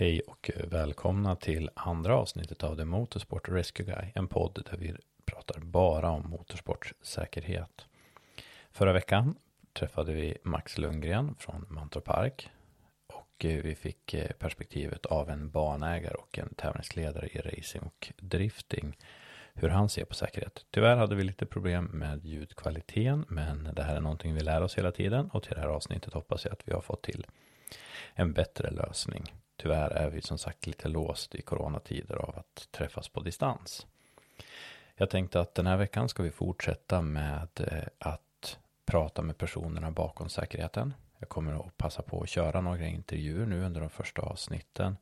Hej och välkomna till andra avsnittet av The Motorsport Rescue Guy. En podd där vi pratar bara om motorsportsäkerhet. Förra veckan träffade vi Max Lundgren från Mantorp Park. Och vi fick eh, perspektivet av en banägare och en tävlingsledare i racing och drifting. Hur han ser på säkerhet. Tyvärr hade vi lite problem med ljudkvaliteten. Men det här är någonting vi lär oss hela tiden. Och till det här avsnittet hoppas jag att vi har fått till en bättre lösning. Tyvärr är vi som sagt lite låst i coronatider av att träffas på distans. Jag tänkte att den här veckan ska vi fortsätta med eh, att prata med personerna bakom säkerheten. Jag kommer att passa på att köra några intervjuer nu under de första avsnitten.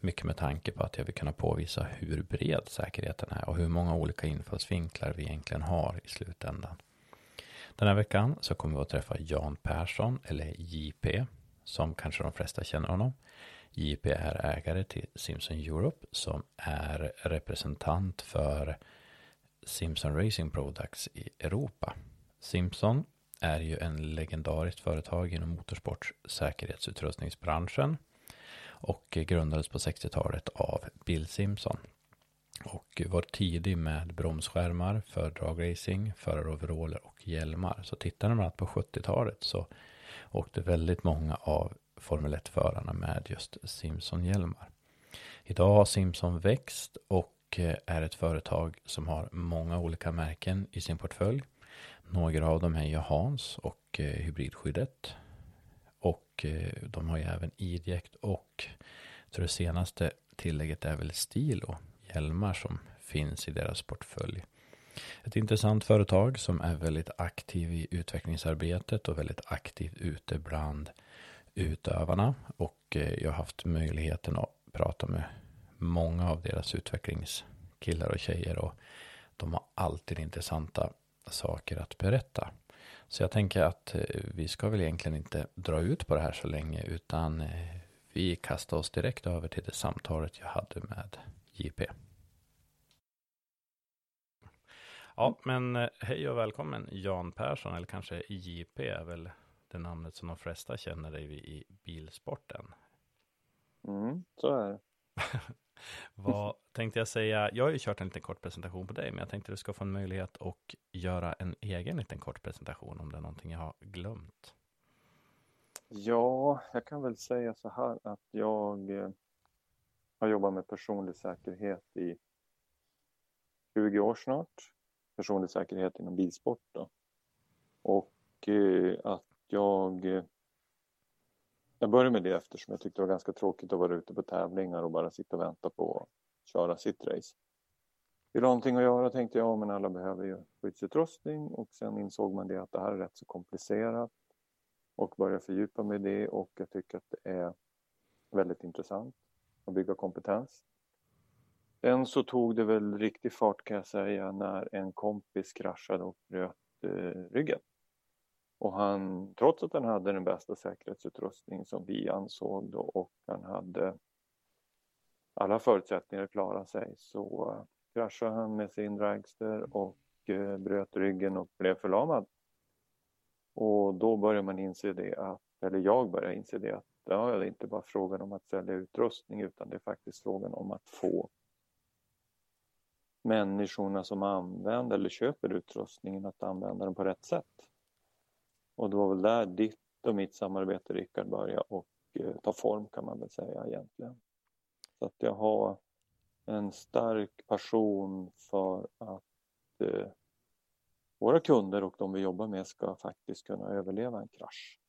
Mycket med tanke på att jag vill kunna påvisa hur bred säkerheten är och hur många olika infallsvinklar vi egentligen har i slutändan. Den här veckan så kommer vi att träffa Jan Persson, eller JP, som kanske de flesta känner honom. JP är ägare till Simpson Europe som är representant för Simpson Racing Products i Europa. Simpson är ju en legendariskt företag inom motorsportsäkerhetsutrustningsbranschen och grundades på 60-talet av Bill Simpson och var tidig med bromsskärmar för dragracing, föraroveraller och hjälmar. Så tittar man på 70-talet så åkte väldigt många av Formel 1-förarna med just Simpson-hjälmar. Idag har Simpson växt och eh, är ett företag som har många olika märken i sin portfölj. Några av dem är ju Hans och eh, hybridskyddet. Och eh, de har ju även Idjekt och tror det senaste tillägget är väl Stilo, hjälmar som finns i deras portfölj. Ett intressant företag som är väldigt aktiv i utvecklingsarbetet och väldigt aktivt ute bland utövarna och eh, jag har haft möjligheten att prata med många av deras utvecklingskillar och tjejer och de har alltid intressanta saker att berätta. Så jag tänker att eh, vi ska väl egentligen inte dra ut på det här så länge utan eh, vi kastar oss direkt över till det samtalet jag hade med JP. Ja, men hej och välkommen Jan Persson, eller kanske JP är väl det namnet som de flesta känner dig i bilsporten. Mm, så är det. Vad tänkte jag säga? Jag har ju kört en liten kort presentation på dig, men jag tänkte du ska få en möjlighet att göra en egen liten kort presentation om det är någonting jag har glömt. Ja, jag kan väl säga så här att jag eh, har jobbat med personlig säkerhet i 20 år snart. Personlig säkerhet inom bilsport då. Och eh, att jag, eh, jag började med det eftersom jag tyckte det var ganska tråkigt att vara ute på tävlingar och bara sitta och vänta på att köra sitt race. Vill ha någonting att göra tänkte jag, men alla behöver ju skyddsutrustning och sen insåg man det att det här är rätt så komplicerat och började fördjupa mig i det och jag tycker att det är väldigt intressant att bygga kompetens. Sen så tog det väl riktig fart kan jag säga när en kompis kraschade och bröt eh, ryggen. Och han, trots att han hade den bästa säkerhetsutrustning som vi ansåg då och han hade alla förutsättningar att klara sig så eh, kraschade han med sin dragster och eh, bröt ryggen och blev förlamad. Och då börjar man inse det att, eller jag börjar inse det att ja, det är inte bara frågan om att sälja utrustning utan det är faktiskt frågan om att få människorna som använder eller köper utrustningen att använda den på rätt sätt. Och det var väl där ditt och mitt samarbete, Rickard, började och eh, ta form kan man väl säga egentligen. Så att jag har en stark passion för att eh, våra kunder och de vi jobbar med ska faktiskt kunna överleva en krasch.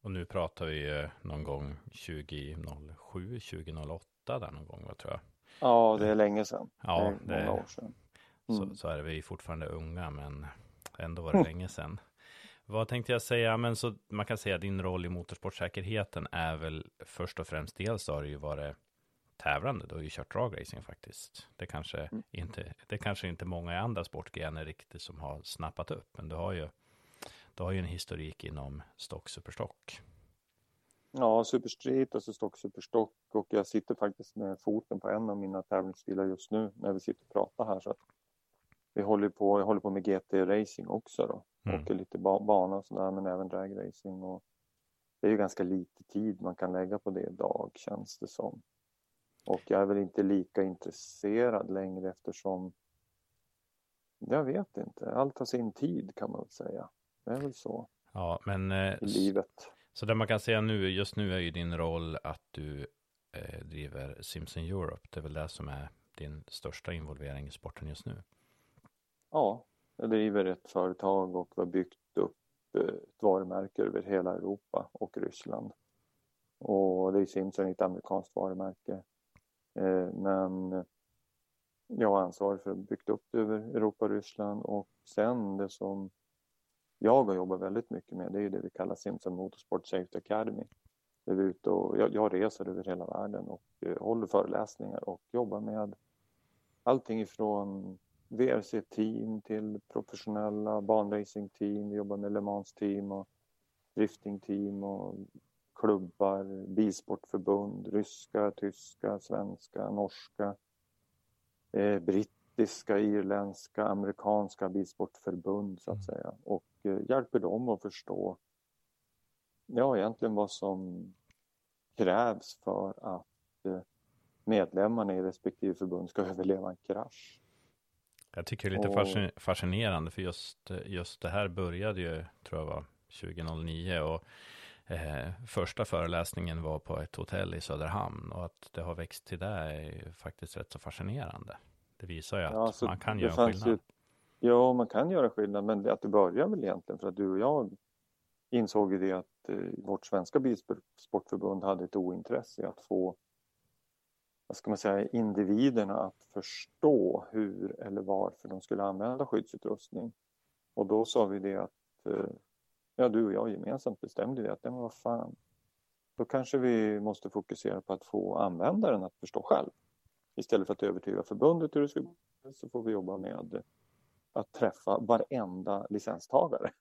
Och nu pratar vi eh, någon gång 2007, 2008 där någon gång, vad tror jag. Ja, det är länge sedan. Ja, det är många år sedan. Mm. Så, så är det, vi fortfarande unga, men ändå var det länge sedan. Vad tänkte jag säga? Men så man kan säga att din roll i motorsportsäkerheten är väl först och främst dels har det ju varit tävlande. Du har ju kört dragracing faktiskt. Det kanske mm. inte, det kanske inte många i andra sportgrenar riktigt som har snappat upp. Men du har ju, du har ju en historik inom stock, superstock. Ja, superstreet, alltså stock, superstock och jag sitter faktiskt med foten på en av mina tävlingsbilar just nu när vi sitter och pratar här. Så att vi håller på, jag håller på med GT-racing också då. Mm. Åker lite ba bana och sådär men även dragracing och det är ju ganska lite tid man kan lägga på det idag känns det som. Och jag är väl inte lika intresserad längre eftersom jag vet inte, allt har sin tid kan man väl säga. Det är väl så. Ja, men eh, i livet. Så det man kan säga nu, just nu är ju din roll att du eh, driver Simpson Europe. Det är väl det som är din största involvering i sporten just nu? Ja, jag driver ett företag och har byggt upp ett varumärke över hela Europa och Ryssland. Och det är Simpson ett amerikanskt varumärke. Eh, men jag har ansvar för att byggt upp det över Europa och Ryssland och sen det som jag har jobbat väldigt mycket med det är det vi kallar Simpson Motorsport Safety Academy. Där vi är ute och, jag, jag reser över hela världen och eh, håller föreläsningar och jobbar med allting ifrån VRC-team till professionella banracing-team. Vi jobbar med Le Mans-team och drifting-team och klubbar, bilsportförbund, ryska, tyska, svenska, norska, eh, brittiska, irländska, amerikanska bilsportförbund så att mm. säga och eh, hjälper dem att förstå ja, egentligen vad som krävs för att eh, medlemmarna i respektive förbund ska överleva en krasch. Jag tycker det är lite och... fascinerande för just, just det här började ju, tror jag var 2009 och eh, första föreläsningen var på ett hotell i Söderhamn och att det har växt till det är faktiskt rätt så fascinerande. Det visar ju att ja, man kan göra skillnad. Ju, ja, man kan göra skillnad, men att det börjar väl egentligen för att du och jag insåg ju det att eh, vårt svenska bilsportförbund hade ett ointresse i att få vad ska man säga, individerna att förstå hur eller varför de skulle använda skyddsutrustning. Och då sa vi det att, eh, ja du och jag gemensamt bestämde det att, men vad fan, då kanske vi måste fokusera på att få användaren att förstå själv. Istället för att övertyga förbundet hur det ska gå så får vi jobba med att träffa varenda licenstagare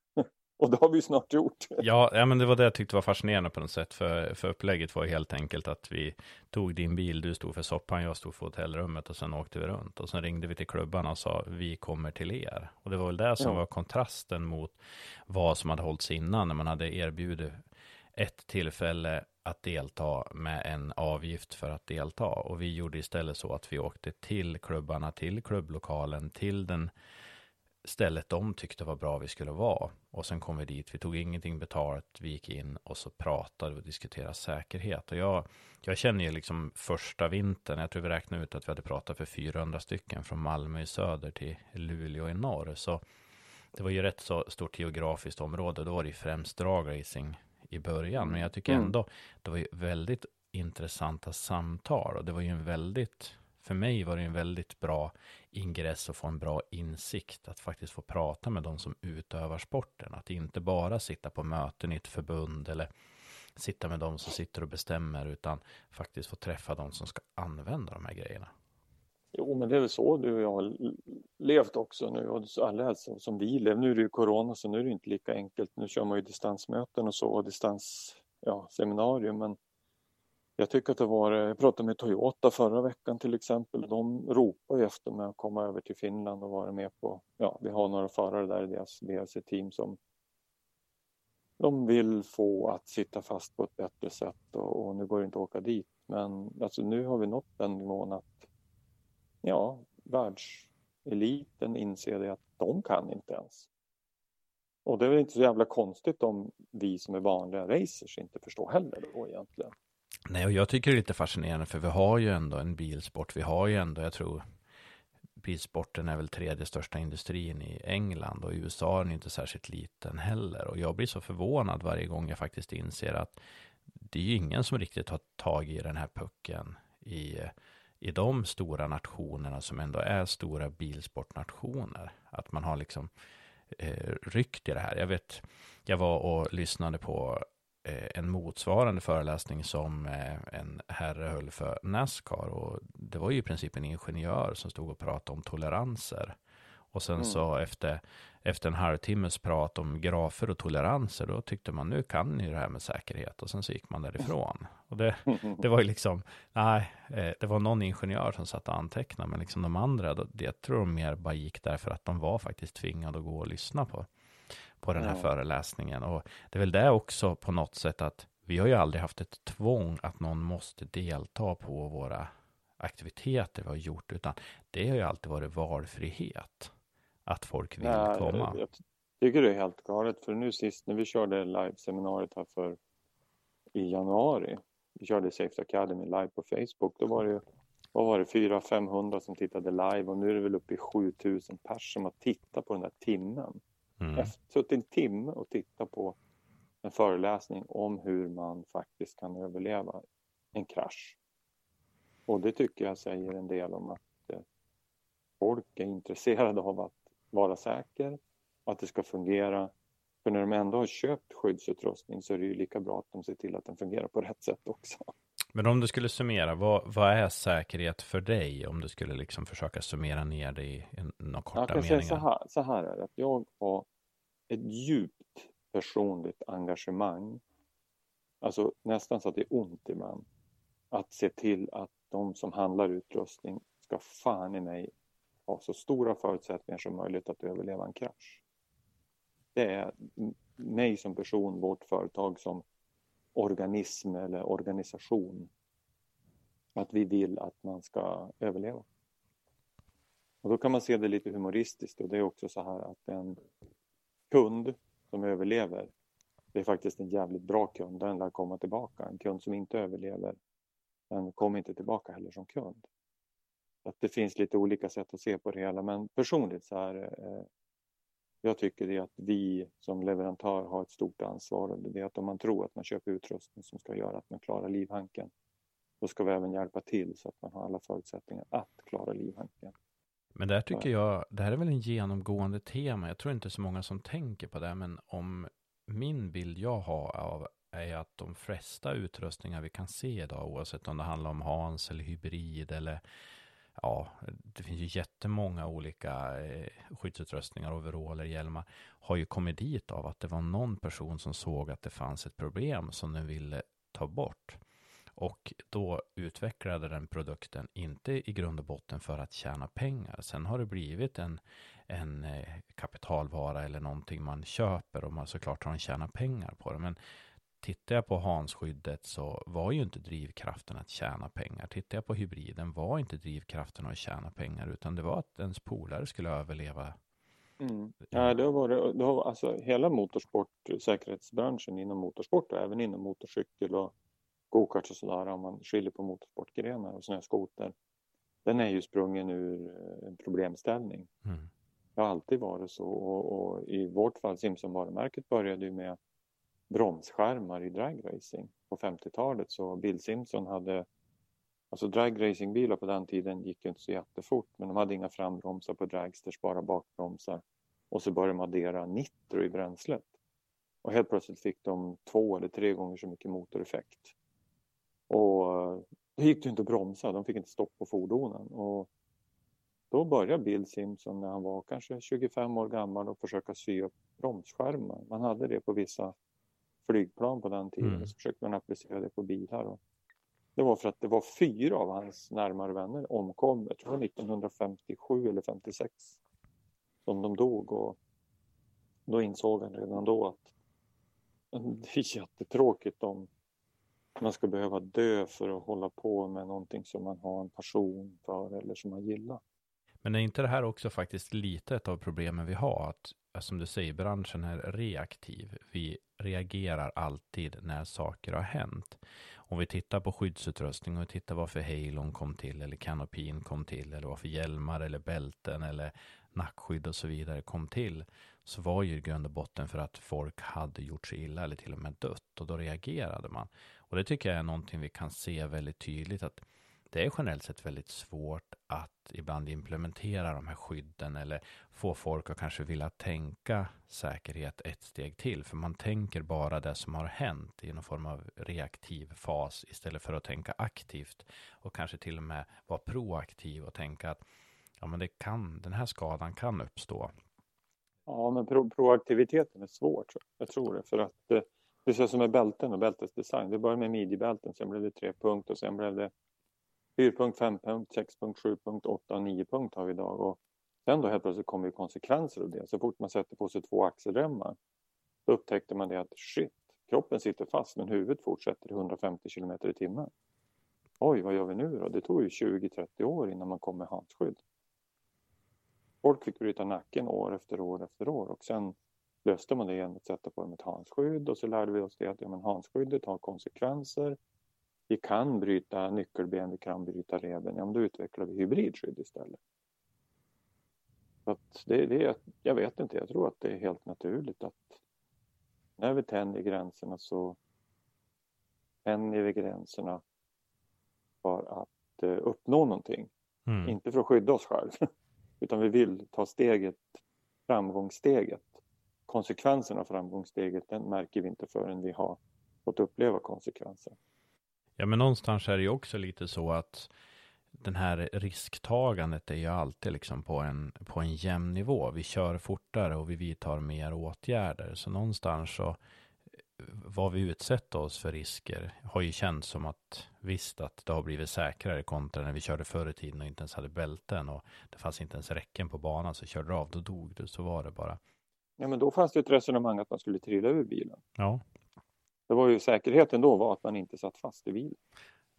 och det har vi snart gjort. Ja, ja, men det var det jag tyckte var fascinerande på något sätt. För, för upplägget var helt enkelt att vi tog din bil, du stod för soppan, jag stod för hotellrummet och sen åkte vi runt. Och sen ringde vi till klubbarna och sa vi kommer till er. Och det var väl det som ja. var kontrasten mot vad som hade hållits innan när man hade erbjudit ett tillfälle att delta med en avgift för att delta. Och vi gjorde istället så att vi åkte till klubbarna, till klubblokalen, till den stället de tyckte var bra vi skulle vara. Och sen kom vi dit, vi tog ingenting betalt, vi gick in och så pratade och diskuterade säkerhet. Och jag, jag känner ju liksom första vintern, jag tror vi räknade ut att vi hade pratat för 400 stycken från Malmö i söder till Luleå i norr. Så det var ju rätt så stort geografiskt område, då var det ju främst dragracing i början. Men jag tycker mm. ändå, det var ju väldigt intressanta samtal och det var ju en väldigt för mig var det en väldigt bra ingress och få en bra insikt. Att faktiskt få prata med de som utövar sporten. Att inte bara sitta på möten i ett förbund eller sitta med de som sitter och bestämmer. Utan faktiskt få träffa de som ska använda de här grejerna. Jo, men det är väl så du och jag har levt också nu. Och alla som vi lever. Nu är det ju corona så nu är det inte lika enkelt. Nu kör man ju distansmöten och så och distans ja, seminarium. Men jag tycker att det var, eh, jag pratade med Toyota förra veckan till exempel. De ropar ju efter mig att komma över till Finland och vara med på, ja, vi har några förare där i deras VRC-team som de vill få att sitta fast på ett bättre sätt och, och, nu går det inte att åka dit. Men alltså nu har vi nått den nivån att ja, världseliten inser det att de kan inte ens. Och det är väl inte så jävla konstigt om vi som är vanliga racers inte förstår heller då egentligen. Nej, och jag tycker det är lite fascinerande för vi har ju ändå en bilsport. Vi har ju ändå, jag tror, bilsporten är väl tredje största industrin i England och i USA är den inte särskilt liten heller. Och jag blir så förvånad varje gång jag faktiskt inser att det är ju ingen som riktigt har tagit i den här pucken i, i de stora nationerna som ändå är stora bilsportnationer. Att man har liksom eh, ryckt i det här. Jag vet, jag var och lyssnade på en motsvarande föreläsning som eh, en herre höll för Nascar. Och det var ju i princip en ingenjör som stod och pratade om toleranser. Och sen mm. så efter, efter en halvtimmes prat om grafer och toleranser, då tyckte man nu kan ni det här med säkerhet. Och sen så gick man därifrån. Och det, det var ju liksom, nej, eh, det var någon ingenjör som satt och antecknade, men liksom de andra, jag tror de mer bara gick där för att de var faktiskt tvingade att gå och lyssna på på den här Ja. föreläsningen. Och det är väl det också på något sätt att vi har ju aldrig haft ett tvång att någon måste delta på våra aktiviteter vi har gjort, utan det har ju alltid varit valfrihet. Att folk vill Nej, komma. Jag tycker det är helt galet för nu sist när vi körde liveseminariet här för i januari. Vi körde Safety Academy live på Facebook. Då var det ju, vad var det, 400-500 som tittade live och nu är det väl uppe i 7000 pers som har tittat på den där timmen. Mm. Efter, suttit en timme och tittat på en föreläsning om hur man faktiskt kan överleva en krasch. Och det tycker jag säger en del om att eh, folk är intresserade av att vara säker och att det ska fungera. För när de ändå har köpt skyddsutrustning så är det ju lika bra att de ser till att den fungerar på rätt sätt också. Men om du skulle summera, vad, vad är säkerhet för dig? Om du skulle liksom försöka summera ner det i några korta Jag kan meningar. säga så här, så här är det, att jag har ett djupt personligt engagemang. Alltså nästan så att det är ont ibland. Att se till att de som handlar utrustning ska fan i mig ha så stora förutsättningar som möjligt att överleva en krasch. Det är mig som person, vårt företag som organism eller organisation. Att vi vill att man ska överleva. Och då kan man se det lite humoristiskt och det är också så här att en kund som överlever, det är faktiskt en jävligt bra kund, den lär komma tillbaka. En kund som inte överlever, den kommer inte tillbaka heller som kund. Att det finns lite olika sätt att se på det hela, men personligt så är det, eh, jag tycker det att vi som leverantör har ett stort ansvar och det är att om man tror att man köper utrustning som ska göra att man klarar livhanken, då ska vi även hjälpa till så att man har alla förutsättningar att klara livhanken. Men där tycker jag, det här är väl en genomgående tema. Jag tror inte så många som tänker på det, men om min bild jag har av är att de flesta utrustningar vi kan se idag, oavsett om det handlar om Hans eller hybrid eller ja, det finns ju jättemånga olika eh, skyddsutrustningar, overaller, hjälmar, har ju kommit dit av att det var någon person som såg att det fanns ett problem som den ville ta bort. Och då utvecklade den produkten inte i grund och botten för att tjäna pengar. Sen har det blivit en, en eh, kapitalvara eller någonting man köper och man såklart har en tjäna pengar på det. Men tittar jag på Hansskyddet så var ju inte drivkraften att tjäna pengar. Tittar jag på hybriden var inte drivkraften att tjäna pengar utan det var att ens polare skulle överleva. Mm. Ja, det har varit, det har, alltså, hela motorsport, säkerhetsbranschen inom motorsport och även inom motorcykel och gokart och sådär om man skiljer på motorsportgrenar och snöskoter. Den är ju sprungen ur eh, en problemställning. Mm. Det har alltid varit så och, och i vårt fall Simpson-varumärket började ju med bromsskärmar i dragracing. På 50-talet så Bill Simpson hade Alltså dragracingbilar på den tiden gick ju inte så jättefort men de hade inga frambromsar på dragsters, bara bakbromsar. Och så började de addera nitro i bränslet. Och helt plötsligt fick de två eller tre gånger så mycket motoreffekt. Och då gick det inte att bromsa, de fick inte stopp på fordonen. Och då började Bill Simpson när han var kanske 25 år gammal och försöka sy upp bromsskärmar. Man hade det på vissa flygplan på den tiden Mm. så försökte man applicera det på bilar. Och det var för att det var fyra av hans närmare vänner omkom, jag tror det var 1957 eller 56 som de dog och då insåg han redan då att det är jättetråkigt om man ska behöva dö för att hålla på med någonting som man har en passion för eller som man gillar. Men är inte det här också faktiskt lite ett av problemen vi har? Att som du säger, branschen är reaktiv. Vi reagerar alltid när saker har hänt. Om vi tittar på skyddsutrustning och tittar varför Halon kom till eller kanopin kom till eller varför hjälmar eller bälten eller nackskydd och så vidare kom till så var ju i grund och botten för att folk hade gjort sig illa eller till och med dött och då reagerade man. Och det tycker jag är någonting vi kan se väldigt tydligt att det är generellt sett väldigt svårt att ibland implementera de här skydden eller få folk att kanske vilja tänka säkerhet ett steg till. För man tänker bara det som har hänt i någon form av reaktiv fas istället för att tänka aktivt och kanske till och med vara proaktiv och tänka att ja, men det kan, den här skadan kan uppstå. Ja, men pro proaktiviteten är svårt. Jag tror det. För att eh, det ser som med bälten och bältesdesign. Det började med midjebälten, sen blev det tre punkt och sen blev det 4 punkt, 5 punkt, 6 punkt, 7 punkt, 8 9 har vi idag. Och Sen då helt plötsligt kommer ju konsekvenser av det. Så fort man sätter på sig två axelremmar då upptäckte man det att shit, kroppen sitter fast men huvudet fortsätter i 150 km i timmen. Oj, vad gör vi nu då? Det tog ju 20-30 år innan man kom med handskydd. Folk fick bryta nacken år efter år efter år och sen löste man det genom att sätta på dem ett handskydd och så lärde vi oss det att ja, men handskyddet har konsekvenser. Vi kan bryta nyckelben, vi kan bryta reben. Ja, men då utvecklar vi hybridskydd istället. Så att det, det, jag vet inte, jag tror att det är helt naturligt att när vi tänjer gränserna så tänjer vi gränserna för att uh, uppnå någonting. Mm. Inte för att skydda oss själva, utan vi vill ta steget, framgångssteget. Konsekvenserna av framgångssteget, den märker vi inte förrän vi har fått uppleva konsekvenser. Ja, men någonstans är det ju också lite så att den här risktagandet är ju alltid liksom på en, på en jämn nivå. Vi kör fortare och vi vidtar mer åtgärder. Så någonstans så vad vi utsätter oss för risker har ju känts som att visst att det har blivit säkrare kontra när vi körde förr i tiden och inte ens hade bälten och det fanns inte ens räcken på banan så körde du av, då dog du, så var det bara. Ja, men då fanns det ett resonemang att man skulle trilla ur bilen. Ja. Det var ju säkerheten då var att man inte satt fast i bilen.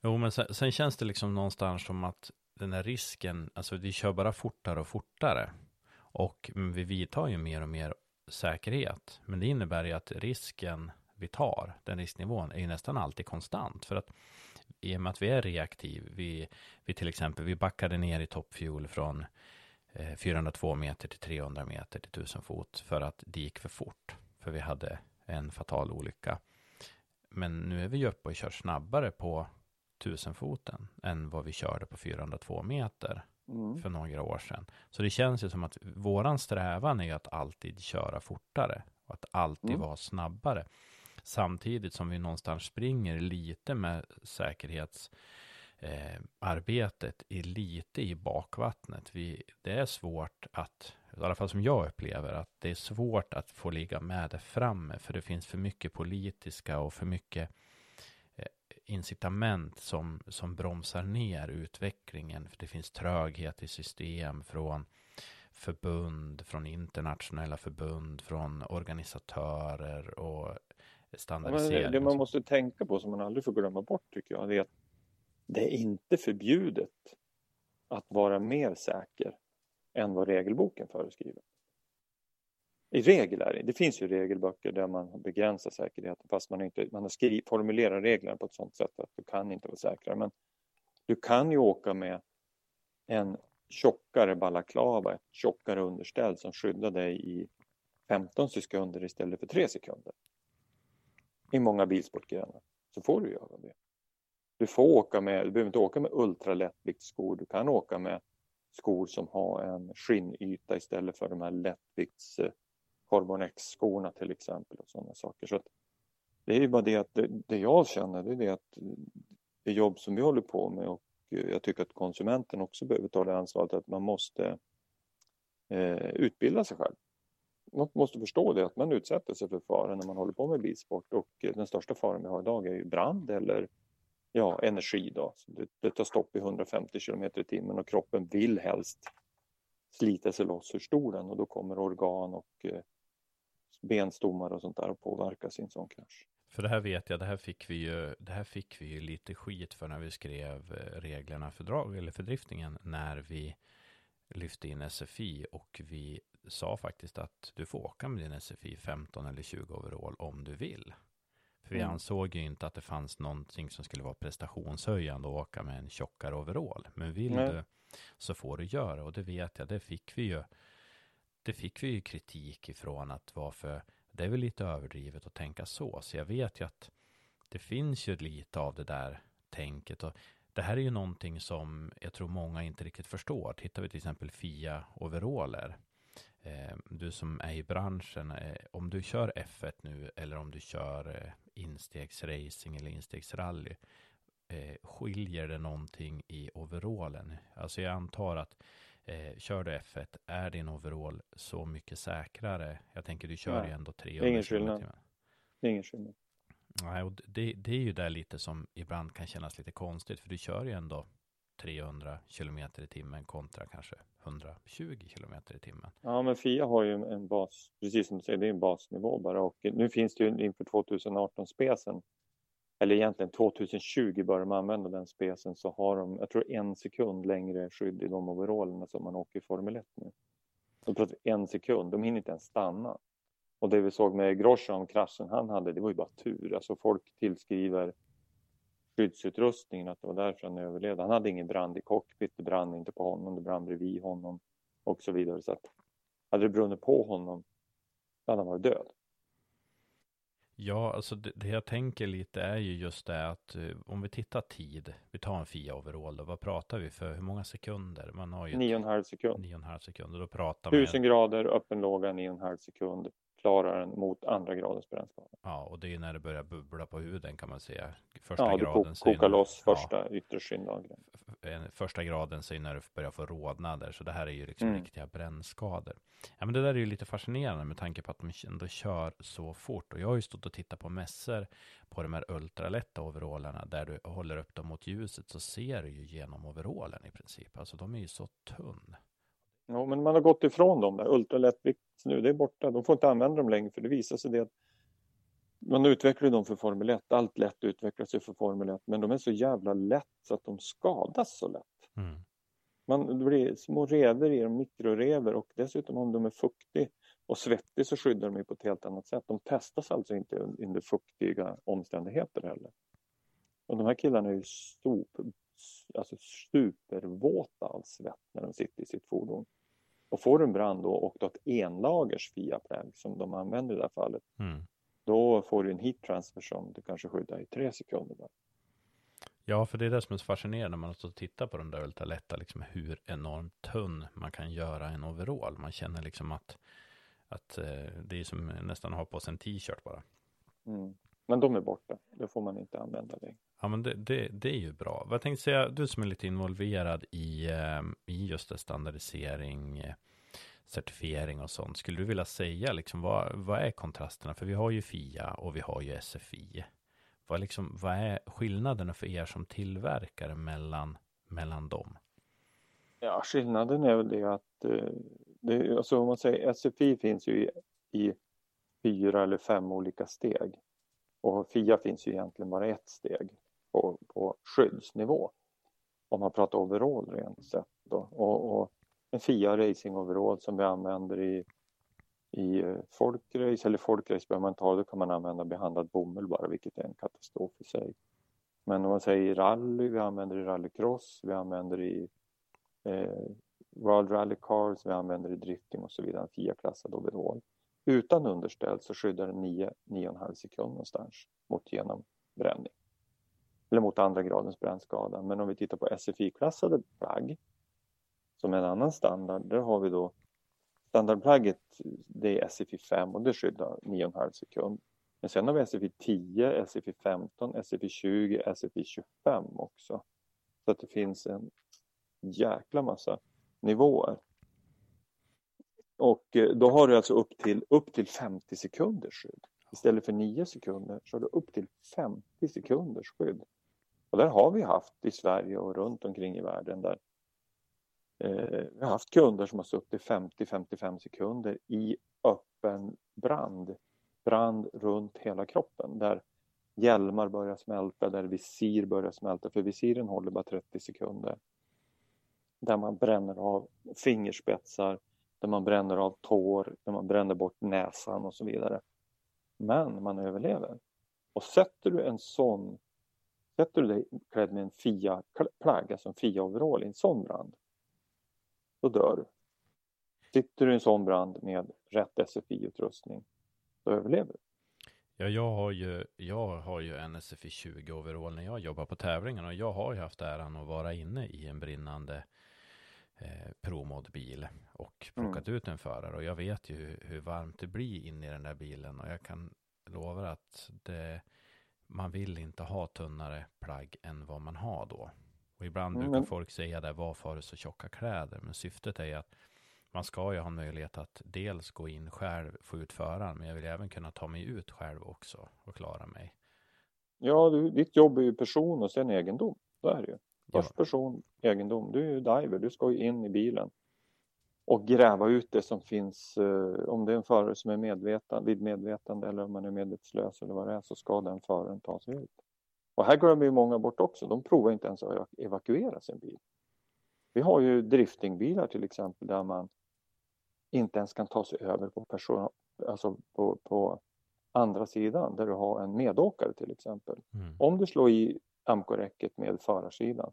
Jo, men sen, sen, känns det liksom någonstans som att den här risken, alltså vi kör bara fortare och fortare. Och mm, vi vidtar ju mer och mer säkerhet. Men det innebär ju att risken vi tar, den risknivån, är ju nästan alltid konstant. För att i och med att vi är reaktiv, vi, vi till exempel, vi backade ner i toppfjol från eh, 402 meter till 300 meter till 1000 fot för att det gick för fort. För vi hade en fatal olycka. Men nu är vi ju uppe och kör snabbare på 1000 foten än vad vi körde på 402 meter mm. för några år sedan. Så det känns ju som att våran strävan är att alltid köra fortare och att alltid mm. vara snabbare. Samtidigt som vi någonstans springer lite med säkerhetsarbetet eh, lite i bakvattnet. Vi, det är svårt att, i alla fall som jag upplever, att det är svårt att få ligga med det framme. För det finns för mycket politiska och för mycket eh, incitament som, som bromsar ner utvecklingen. För det finns tröghet i system från förbund, från internationella förbund, från organisatörer och standardisering. Ja, det man måste tänka på som man aldrig får glömma bort tycker jag, det är att det är inte förbjudet att vara mer säker än vad regelboken föreskriver. I regel är det, det finns ju regelböcker där man begränsar säkerheten fast man, inte, man har skriv, formulerat reglerna på ett sådant sätt att du kan inte vara säkrare. Men du kan ju åka med en tjockare balaklava, ett tjockare underställ som skyddar dig i 15 sekunder istället för 3 sekunder i många bilsportgrenar så får du göra det. Du får åka med, du behöver inte åka med ultralättviktsskor, du kan åka med skor som har en skinnyta istället för de här lättvikts-carbon-X-skorna eh, till exempel och sådana saker. Så det är ju bara det att det, det, jag känner det är det att eh, det jobb som vi håller på med och eh, jag tycker att konsumenten också behöver ta det ansvaret att man måste eh, utbilda sig själv man måste förstå det att man utsätter sig för fara när man håller på med bilsport och den största faran vi har idag är ju brand eller ja, energi då. Det, det tar stopp i 150 km i timmen och kroppen vill helst slita sig loss ur stolen och då kommer organ och eh, benstommar och sånt där att påverkas i en sån krasch. För det här vet jag, det här fick vi ju, det här fick vi ju lite skit för när vi skrev eh, reglerna för drag eller för driftningen när vi lyfte in SFI och vi sa faktiskt att du får åka med din SFI 15 eller 20 overall om du vill. För vi mm. ansåg ju inte att det fanns någonting som skulle vara prestationshöjande att åka med en tjockare overall. Men vill Nej. du så får du göra och det vet jag, det fick vi ju. Det fick vi ju kritik ifrån att varför, det är väl lite överdrivet att tänka så. Så jag vet ju att det finns ju lite av det där tänket och det här är ju någonting som jag tror många inte riktigt förstår. Tittar vi till exempel FIA overaller Eh, du som är i branschen, eh, om du kör F1 nu eller om du kör eh, instegsracing eller instegsrally, skiljer det någonting i overallen? Alltså jag antar att kör du F1, är din overall så mycket säkrare? Jag tänker du kör ju ändå 300 ingen skillnad. Ingen skillnad. Nej, och det, det är ju där lite som ibland kan kännas lite konstigt, för du kör ju ändå 300 kilometer i timmen kontra kanske 120 kilometer i timmen. Ja, men Fia har ju en bas, precis som du säger, det är en basnivå bara och nu finns det ju inför 2018 spesen eller egentligen 2020 börjar man använda den spesen så har de, jag tror en sekund längre skydd i de overallerna som man åker i Formel 1 nu. De pratar en sekund, de hinner inte ens stanna. Och det vi såg med Grosjean, kraschen han hade, det var ju bara tur. Alltså folk tillskriver skyddsutrustningen att det var därför han överlevde. Han hade ingen brand i cockpit, det brann inte på honom, det brann bredvid honom och så vidare. Så att hade det brunnit på honom, då hade han varit död. Ja, alltså det, det, jag tänker lite är ju just det att uh, om vi tittar tid, vi tar en Fia overall då, vad pratar vi för, hur många sekunder? Man har ju 9,5 sekund. 9,5 sekunder, då pratar man 1000 grader, öppen låga, 9,5 sekund klarar den mot andra gradens brännskada. Ja, och det är när det börjar bubbla på huden kan man säga. Första ja, graden du kokar loss första ja, yttre skinnlagren. Första graden säger när du börjar få rodnader, så det här är ju liksom mm. riktiga brännskador. Ja, men det där är ju lite fascinerande med tanke på att de ändå kör så fort. Och jag har ju stått och tittat på mässor på de här ultralätta overallerna där du håller upp dem mot ljuset så ser du ju genom overallen i princip. Alltså de är ju så tunn. Ja, men man har gått ifrån dem där. Ultralättvikt nu, det är borta. De får inte använda dem längre för det visar sig det att man utvecklar dem för Formel 1. Allt lätt utvecklas ju för Formel 1 men de är så jävla lätt så att de skadas så lätt. Mm. Man, det blir små revor i dem, mikrorever och dessutom om de är fuktiga och svettiga så skyddar de på ett helt annat sätt. De testas alltså inte under fuktiga omständigheter heller. Och de här killarna är ju stop, alltså supervåta av svett när de sitter i sitt fordon. Och får du en brand då och du har ett enlagers fiaplagg som de använder i det här fallet. Mm. Då får du en heat transfer som du kanske skyddar i tre sekunder. Bara. Ja, för det är det som är så fascinerande när man har tittat på de där ultralätta, liksom hur enormt tunn man kan göra en overall. Man känner liksom att, att eh, det är som nästan att ha på sig en t-shirt bara. Mm. Men de är borta, det får man inte använda längre. Ja, men det, det, det, är ju bra. Vad tänkte säga, du som är lite involverad i, eh, i just det standardisering, eh, certifiering och sånt. Skulle du vilja säga liksom vad, vad är kontrasterna? För vi har ju FIA och vi har ju SFI. Vad, liksom, vad är skillnaderna för er som tillverkare mellan, mellan dem? Ja, skillnaden är väl det att eh, det, alltså om man säger SFI finns ju i, i fyra eller fem olika steg. Och FIA finns ju egentligen bara ett steg på, på skyddsnivå. Om man pratar overall rent sett. Då. Och, och en FIA Racing Overall som vi använder i, i eh, folkrace eller folkrace behöver man ta, då kan man använda behandlad bomull bara, vilket är en katastrof i sig. Men om man säger rally, vi använder i rallycross, vi använder i eh, World Rally Cars, vi använder i drifting och så vidare, en FIA-klassad overall. Utan underställ så skyddar den 9-9,5 sekund någonstans mot genombränning eller mot andra gradens brännskada. Men om vi tittar på SFI-klassade plagg som en annan standard, där har vi då standardplagget, det är SFI 5 och det skyddar 9,5 sekund. Men sen har vi SFI 10, SFI 15, SFI 20, SFI 25 också. Så att det finns en jäkla massa nivåer. Och eh, då har du alltså upp till, upp till 50 sekunders skydd. Istället för 9 sekunder så har du upp till 50 sekunders skydd. Och där har vi haft i Sverige och runt omkring i världen där eh, vi har haft kunder som har suttit 50-55 sekunder i öppen brand. Brand runt hela kroppen där hjälmar börjar smälta, där visir börjar smälta för visiren håller bara 30 sekunder. Där man bränner av fingerspetsar, där man bränner av tår, där man bränner bort näsan och så vidare. Men man överlever. Och sätter du en sån Sätter du dig klädd med en FIA-plagg, alltså en FIA-overall i en sån brand, då dör du. Sitter du i en sån brand med rätt SFI-utrustning, då överlever du. Ja, jag har ju, jag har ju en SFI 20 overall när jag jobbar på tävlingarna och jag har ju haft äran att vara inne i en brinnande eh, ProMod-bil och plockat mm. ut en förare och jag vet ju hur, hur, varmt det blir inne i den där bilen och jag kan lova att det, man vill inte ha tunnare plagg än vad man har då. Och ibland mm. brukar folk säga det, varför har du så tjocka kläder? Men syftet är att man ska ju ha möjlighet att dels gå in själv, få ut föraren, men jag vill även kunna ta mig ut själv också och klara mig. Ja, ditt jobb är ju person och sen egendom. Så är det ju. Först person egendom. Du är ju diver, du ska ju in i bilen och gräva ut det som finns. Eh, om det är en förare som är medveten, vid medvetande eller om man är medvetslös eller vad det är så ska den föraren ta sig ut. Och här glömmer ju många bort också. De provar inte ens att evakuera sin bil. Vi har ju driftingbilar till exempel där man inte ens kan ta sig över på, person, alltså på, på andra sidan där du har en medåkare till exempel. Mm. Om du slår i amkoräcket med förarsidan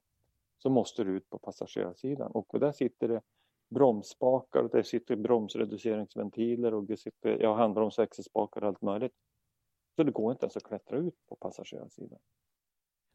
så måste du ut på passagerarsidan och där sitter det bromsspakar och där sitter bromsreduceringsventiler och det sitter ja, handbromsväxelspakar och allt möjligt. Så det går inte ens att klättra ut på passagerarsidan.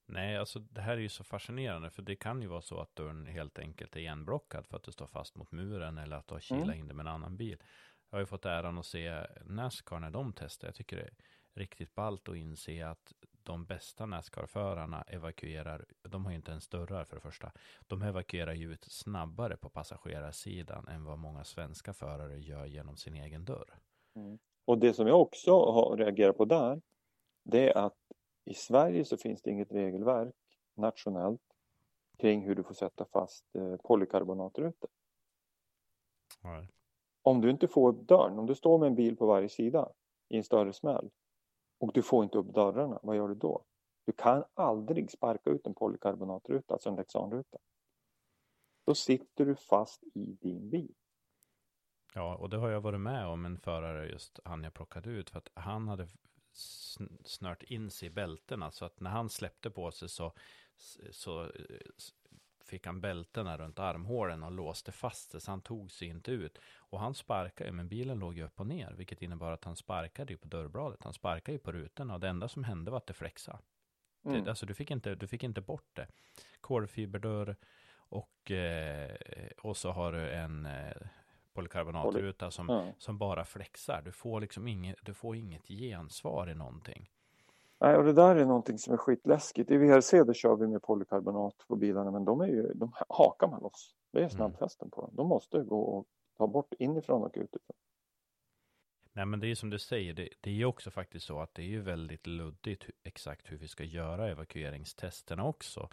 Nej, alltså det här är ju så fascinerande för det kan ju vara så att dörren helt enkelt är igenblockad för att det står fast mot muren eller att du har kilat mm. in det med en annan bil. Jag har ju fått äran att se Nascar när de testar. Jag tycker det är riktigt ballt att inse att de bästa Nascar-förarna evakuerar, de har ju inte ens dörrar för det första. De evakuerar ju ut snabbare på passagerarsidan än vad många svenska förare gör genom sin egen dörr. Mm. Och det som jag också har reagerat på där, det är att i Sverige så finns det inget regelverk nationellt kring hur du får sätta fast eh, polykarbonatrutor. Nej. Om du inte får upp dörren, om du står med en bil på varje sida i en större smäll och du får inte upp dörrarna, vad gör du då? Du kan aldrig sparka ut en polykarbonatruta, alltså en Lexanruta. Då sitter du fast i din bil. Ja, och det har jag varit med om en förare just han jag plockade ut för att han hade snört in sig i bältena så att när han släppte på sig så, så eh, fick han bältena runt armhålen och låste fast det så han tog sig inte ut. Och han sparkade, men bilen låg ju upp och ner, vilket innebar att han sparkade på dörrbladet. Han sparkade ju på rutorna och det enda som hände var att det flexade. Mm. Det, alltså du fick, inte, du fick inte bort det. Kolfiberdörr och, eh, och så har du en eh, polykarbonatruta som, ja. som bara flexar. Du får liksom inget, du får inget gensvar i någonting. Nej, och det där är någonting som är skitläskigt. I VRC där kör vi med polykarbonat på bilarna, men de, är ju, de hakar man loss. Det är mm. snabbfästen på dem. De måste gå och ta bort inifrån och utifrån. Nej, men det är som du säger, det, det är ju också faktiskt så att det är ju väldigt luddigt exakt hur vi ska göra evakueringstesterna också.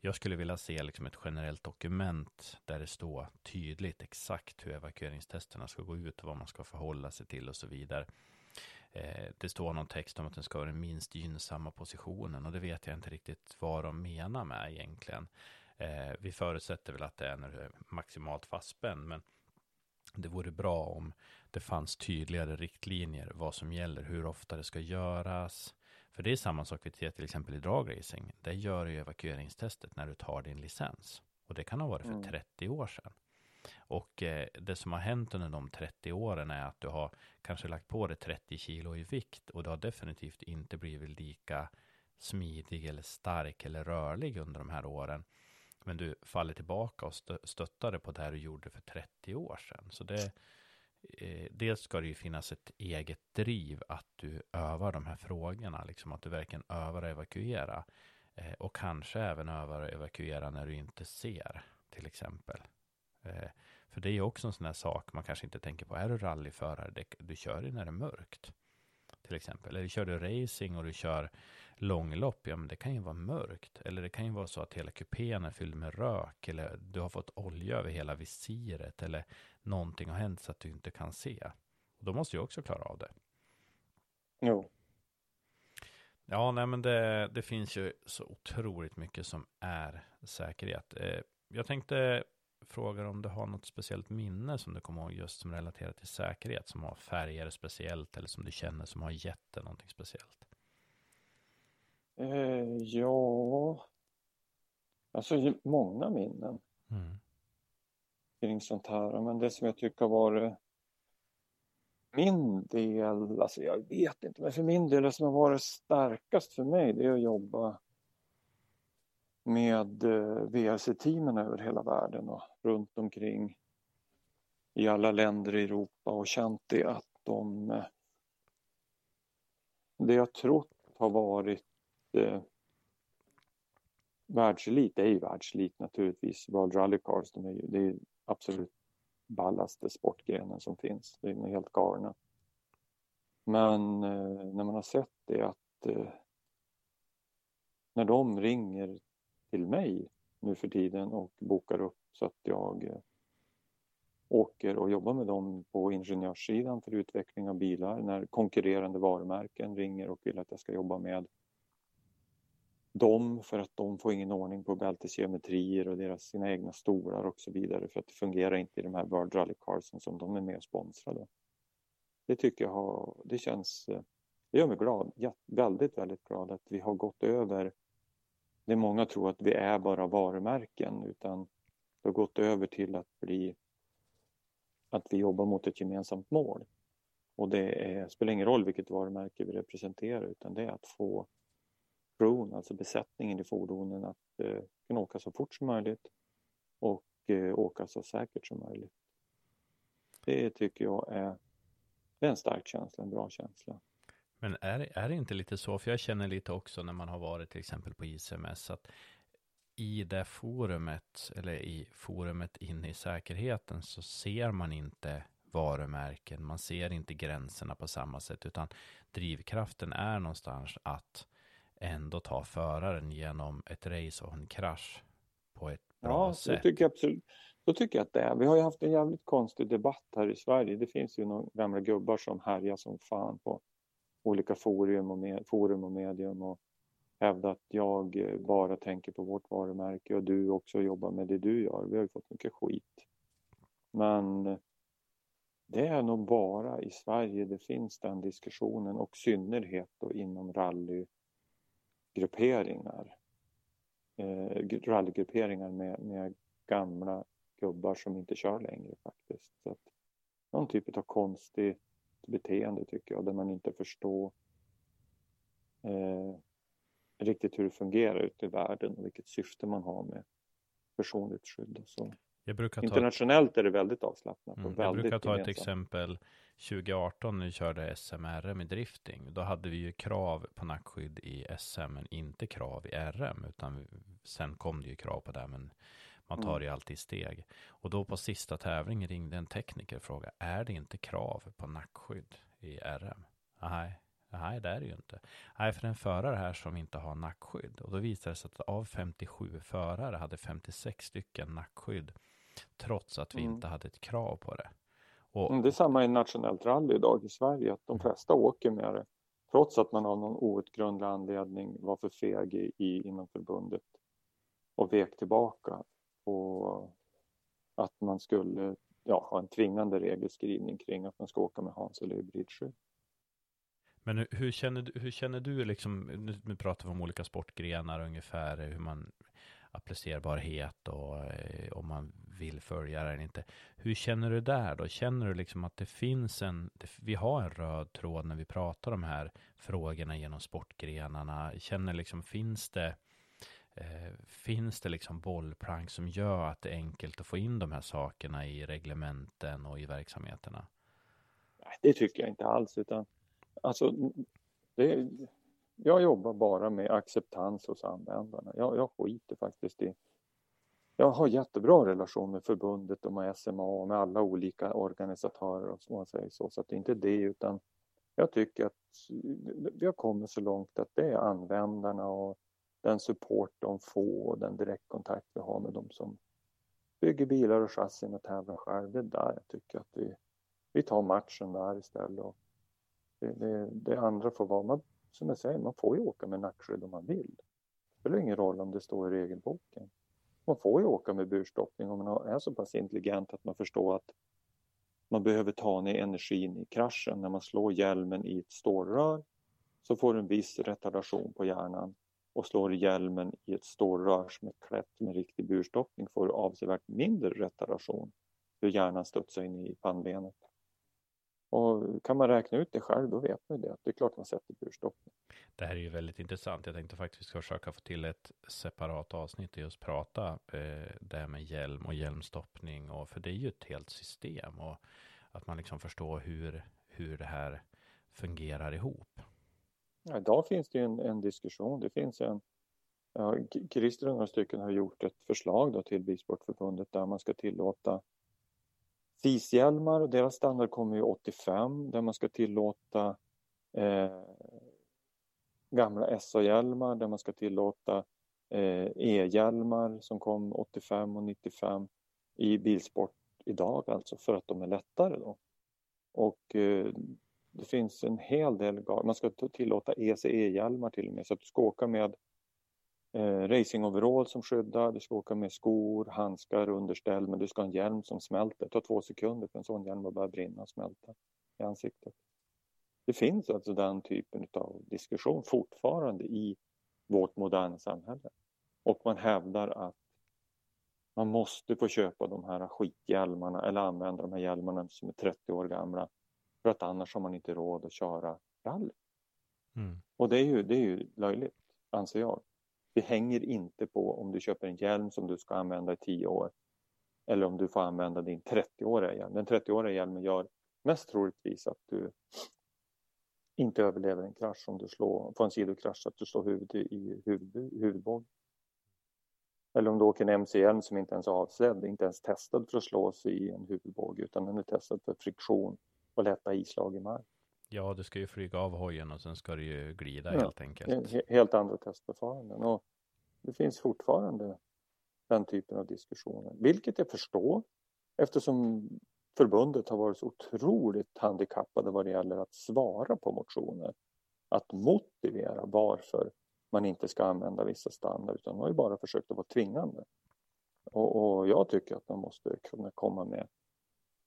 Jag skulle vilja se liksom ett generellt dokument där det står tydligt exakt hur evakueringstesterna ska gå ut och vad man ska förhålla sig till och så vidare. Eh, det står någon text om att den ska vara den minst gynnsamma positionen och det vet jag inte riktigt vad de menar med egentligen. Eh, vi förutsätter väl att det är när du är maximalt fastspänd, men det vore bra om det fanns tydligare riktlinjer vad som gäller, hur ofta det ska göras, för det är samma sak vi ser till exempel i dragracing. Det gör du evakueringstestet när du tar din licens. Och det kan ha varit för mm. 30 år sedan. Och eh, det som har hänt under de 30 åren är att du har kanske lagt på dig 30 kilo i vikt och du har definitivt inte blivit lika smidig eller stark eller rörlig under de här åren. Men du faller tillbaka och stöttar dig på det du gjorde för 30 år sedan. Så det, eh, dels ska det ju finnas ett eget driv att du övar de här frågorna, liksom att du verkligen övar att evakuera. Eh, och kanske även övar att evakuera när du inte ser, till exempel. Eh, för det är också en sån här sak man kanske inte tänker på. Är du rallyförare, det, du kör ju när det är mörkt. Till exempel. Eller kör du racing och du kör långlopp, ja men det kan ju vara mörkt. Eller det kan ju vara så att hela kupén är fylld med rök. Eller du har fått olja över hela visiret. Eller någonting har hänt så att du inte kan se. Och då måste du också klara av det. Jo. Ja, nej men det, det finns ju så otroligt mycket som är säkerhet. Eh, jag tänkte frågar om du har något speciellt minne som du kommer ihåg just som relaterar till säkerhet, som har färger speciellt eller som du känner som har gett dig någonting speciellt? Eh, ja, alltså många minnen mm. kring sånt här. Men det som jag tycker har varit min del, alltså jag vet inte, men för min del det som har varit starkast för mig det är att jobba med eh, VRC-teamen över hela världen och runt omkring i alla länder i Europa och känt det att de det jag trott har varit eh, världselit, det är ju världselit naturligtvis. World Rally Cars, de är ju, det är absolut ballaste sportgrenen som finns. Det är helt galna. Men eh, när man har sett det att eh, när de ringer till mig nu för tiden och bokar upp så att jag eh, åker och jobbar med dem på ingenjörssidan för utveckling av bilar när konkurrerande varumärken ringer och vill att jag ska jobba med dem för att de får ingen ordning på bältesgeometrier och deras sina egna stolar och så vidare för att det fungerar inte i de här World Rally Carsen som de är med och sponsrade. Det tycker jag har, det känns, eh, det gör mig glad, väldigt, väldigt glad att vi har gått över det många tror att vi är bara varumärken utan har gått över till att bli att vi jobbar mot ett gemensamt mål. Och det är, spelar ingen roll vilket varumärke vi representerar utan det är att få crewn, alltså besättningen i fordonen att eh, kunna åka så fort som möjligt och eh, åka så säkert som möjligt. Det tycker jag är, är en stark känsla, en bra känsla. Men är, är det inte lite så, för jag känner lite också när man har varit till exempel på ICMS, att i det forumet, eller i forumet inne i säkerheten, så ser man inte varumärken, man ser inte gränserna på samma sätt, utan drivkraften är någonstans att ändå ta föraren genom ett race och en krasch på ett bra ja, sätt. Ja, tycker jag absolut. Så tycker jag att det är. Vi har ju haft en jävligt konstig debatt här i Sverige. Det finns ju några gamla gubbar som härjar som fan på olika forum och, med, forum och medium och hävda att jag eh, bara tänker på vårt varumärke och du också jobbar med det du gör. Vi har ju fått mycket skit. Men eh, det är nog bara i Sverige det finns den diskussionen och synnerhet då inom rallygrupperingar. Eh, rallygrupperingar med, med gamla gubbar som inte kör längre faktiskt. Så att, någon typ av konstigt beteende tycker jag, där man inte förstår eh, riktigt hur det fungerar ute i världen och vilket syfte man har med personligt skydd. Så. Internationellt ett... är det väldigt avslappnat. Mm, jag brukar ta ett exempel 2018 när vi körde SMRM i drifting. Då hade vi ju krav på nackskydd i SM men inte krav i RM. Utan sen kom det ju krav på det men man tar mm. ju alltid steg. Och då på sista tävlingen ringde en tekniker och frågade, är det inte krav på nackskydd i RM? Nej, nej det är det ju inte. Nej, för en förare här som inte har nackskydd. Och då visade det sig att av 57 förare hade 56 stycken nackskydd. Trots att vi mm. inte hade ett krav på det. Och, mm, det är samma i nationellt rally idag i Sverige, att de mm. flesta åker med det. Trots att man av någon outgrundlig anledning var för feg i, inom förbundet och vek tillbaka på att man skulle ja, ha en tvingande regelskrivning kring att man ska åka med Hans eller hybridskydd. Men hur känner du, hur känner du liksom, nu pratar vi om olika sportgrenar ungefär, hur man applicerbarhet och eh, om man vill följa det eller inte. Hur känner du där då? Känner du liksom att det finns en, vi har en röd tråd när vi pratar de här frågorna genom sportgrenarna? Känner liksom, finns det Eh, finns det liksom bollplank som gör att det är enkelt att få in de här sakerna i reglementen och i verksamheterna? Det tycker jag inte alls utan alltså det, jag jobbar bara med acceptans hos användarna. Jag, jag skiter faktiskt i jag har jättebra relation med förbundet och med SMA och med alla olika organisatörer och så, man säger så. Så att det är inte det utan jag tycker att vi har kommit så långt att det är användarna och den support de får och den direktkontakt vi har med de som bygger bilar och chassin och tävlar själv. Det är där jag tycker att vi, vi tar matchen där istället. Och det, det, det andra får vara, man, som jag säger, man får ju åka med nackskydd om man vill. Det spelar ingen roll om det står i regelboken. Man får ju åka med burstoppning om man är så pass intelligent att man förstår att man behöver ta ner energin i kraschen. När man slår hjälmen i ett stålrör så får du en viss retardation på hjärnan och slår hjälmen i ett stålrör som är klätt med riktig burstoppning får du avsevärt mindre retardation hur hjärnan studsar in i pannbenet. Och kan man räkna ut det själv då vet man det. Att det är klart man sätter burstoppning. Det här är ju väldigt intressant. Jag tänkte faktiskt vi ska försöka få till ett separat avsnitt och just prata eh, det här med hjälm och hjälmstoppning. Och, för det är ju ett helt system och att man liksom förstår hur, hur det här fungerar ihop. Ja, idag finns det en, en diskussion. Det finns en ja, Christer och några stycken har gjort ett förslag då till Bilsportförbundet där man ska tillåta Fishjälmar och deras standard kommer ju 85 där man ska tillåta eh, gamla SA-hjälmar där man ska tillåta eh, e-hjälmar som kom 85 och 95 i bilsport idag alltså för att de är lättare då. Och eh, det finns en hel del, man ska tillåta ECE-hjälmar till och med så att du ska åka med eh, racingoverall som skyddar, du ska åka med skor, handskar, underställ men du ska ha en hjälm som smälter. Det tar två sekunder för en sån hjälm att börja brinna och smälta i ansiktet. Det finns alltså den typen av diskussion fortfarande i vårt moderna samhälle. Och man hävdar att man måste få köpa de här skithjälmarna eller använda de här hjälmarna som är 30 år gamla för att annars har man inte råd att köra rally. Mm. Och det är, ju, det är ju löjligt, anser jag. Det hänger inte på om du köper en hjälm som du ska använda i 10 år eller om du får använda din 30-åriga hjälm. Den 30-åriga hjälmen gör mest troligtvis att du inte överlever en krasch om du slår, får en sidokrasch, att du slår huvudet i huvud, huvudbågen. Eller om du åker en MC-hjälm som inte ens är avsedd, inte ens testad för att slås i en huvudbåge utan den är testad för friktion och lätta islag i mark. Ja, du ska ju flyga av hojen och sen ska du ju glida ja, helt enkelt. Helt andra testförfaranden. Och det finns fortfarande den typen av diskussioner, vilket jag förstår eftersom förbundet har varit så otroligt handikappade vad det gäller att svara på motioner. Att motivera varför man inte ska använda vissa standarder utan man har ju bara försökt att vara tvingande. Och, och jag tycker att man måste kunna komma med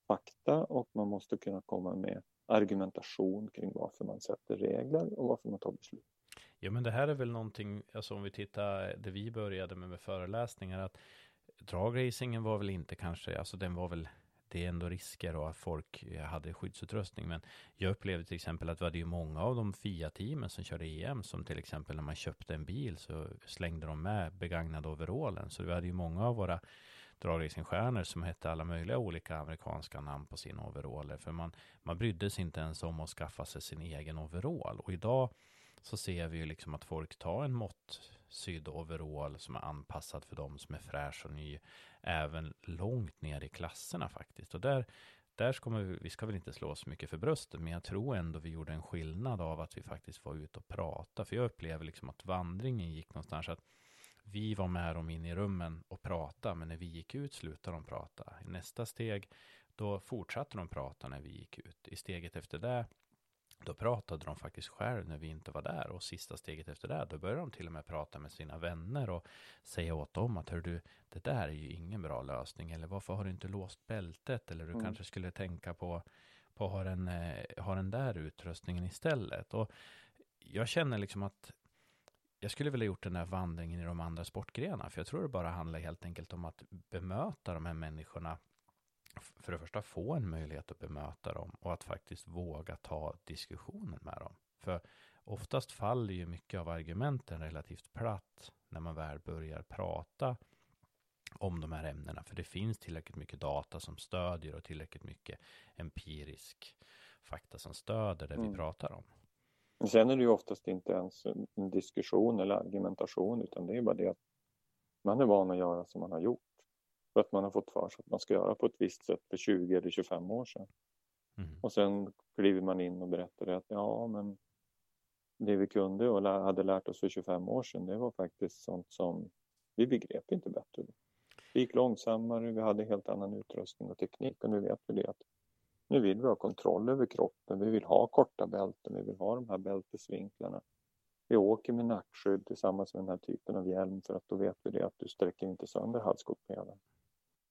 fakta och man måste kunna komma med argumentation kring varför man sätter regler och varför man tar beslut. Ja, men det här är väl någonting, alltså om vi tittar det vi började med med föreläsningar, att dragracingen var väl inte kanske, alltså den var väl det är ändå risker och att folk hade skyddsutrustning. Men jag upplevde till exempel att vi hade ju många av de FIA-teamen som körde EM som till exempel när man köpte en bil så slängde de med begagnade overallen. Så vi hade ju många av våra dragracingstjärnor som hette alla möjliga olika amerikanska namn på sina overaller. För man, man brydde sig inte ens om att skaffa sig sin egen overall. Och idag så ser vi ju liksom att folk tar en måttsydd overall som är anpassad för dem som är fräsch och ny, även långt ner i klasserna faktiskt. Och där, där ska vi, vi ska väl inte slå oss mycket för bröstet, men jag tror ändå vi gjorde en skillnad av att vi faktiskt var ute och pratade. För jag upplever liksom att vandringen gick någonstans att vi var med dem in i rummen och pratade, men när vi gick ut slutade de prata. I nästa steg, då fortsatte de prata när vi gick ut. I steget efter det då pratade de faktiskt själv när vi inte var där och sista steget efter det, då började de till och med prata med sina vänner och säga åt dem att hör du, det där är ju ingen bra lösning eller varför har du inte låst bältet eller du mm. kanske skulle tänka på, på ha den, eh, ha den där utrustningen istället. Och jag känner liksom att jag skulle vilja gjort den här vandringen i de andra sportgrenarna, för jag tror det bara handlar helt enkelt om att bemöta de här människorna för det första få en möjlighet att bemöta dem och att faktiskt våga ta diskussionen med dem. För oftast faller ju mycket av argumenten relativt platt när man väl börjar prata om de här ämnena. För det finns tillräckligt mycket data som stödjer och tillräckligt mycket empirisk fakta som stöder det mm. vi pratar om. Sen är det ju oftast inte ens en diskussion eller argumentation utan det är bara det att man är van att göra som man har gjort. För att man har fått för sig att man ska göra på ett visst sätt för 20 eller 25 år sedan. Mm. Och sen kliver man in och berättar att ja, men det vi kunde och hade lärt oss för 25 år sedan, det var faktiskt sånt som vi begrep inte bättre. Det gick långsammare, vi hade helt annan utrustning och teknik och nu vet vi det att nu vill vi ha kontroll över kroppen, vi vill ha korta bälten, vi vill ha de här bältesvinklarna. Vi åker med nackskydd tillsammans med den här typen av hjälm för att då vet vi det att du sträcker inte sönder halskotpelaren.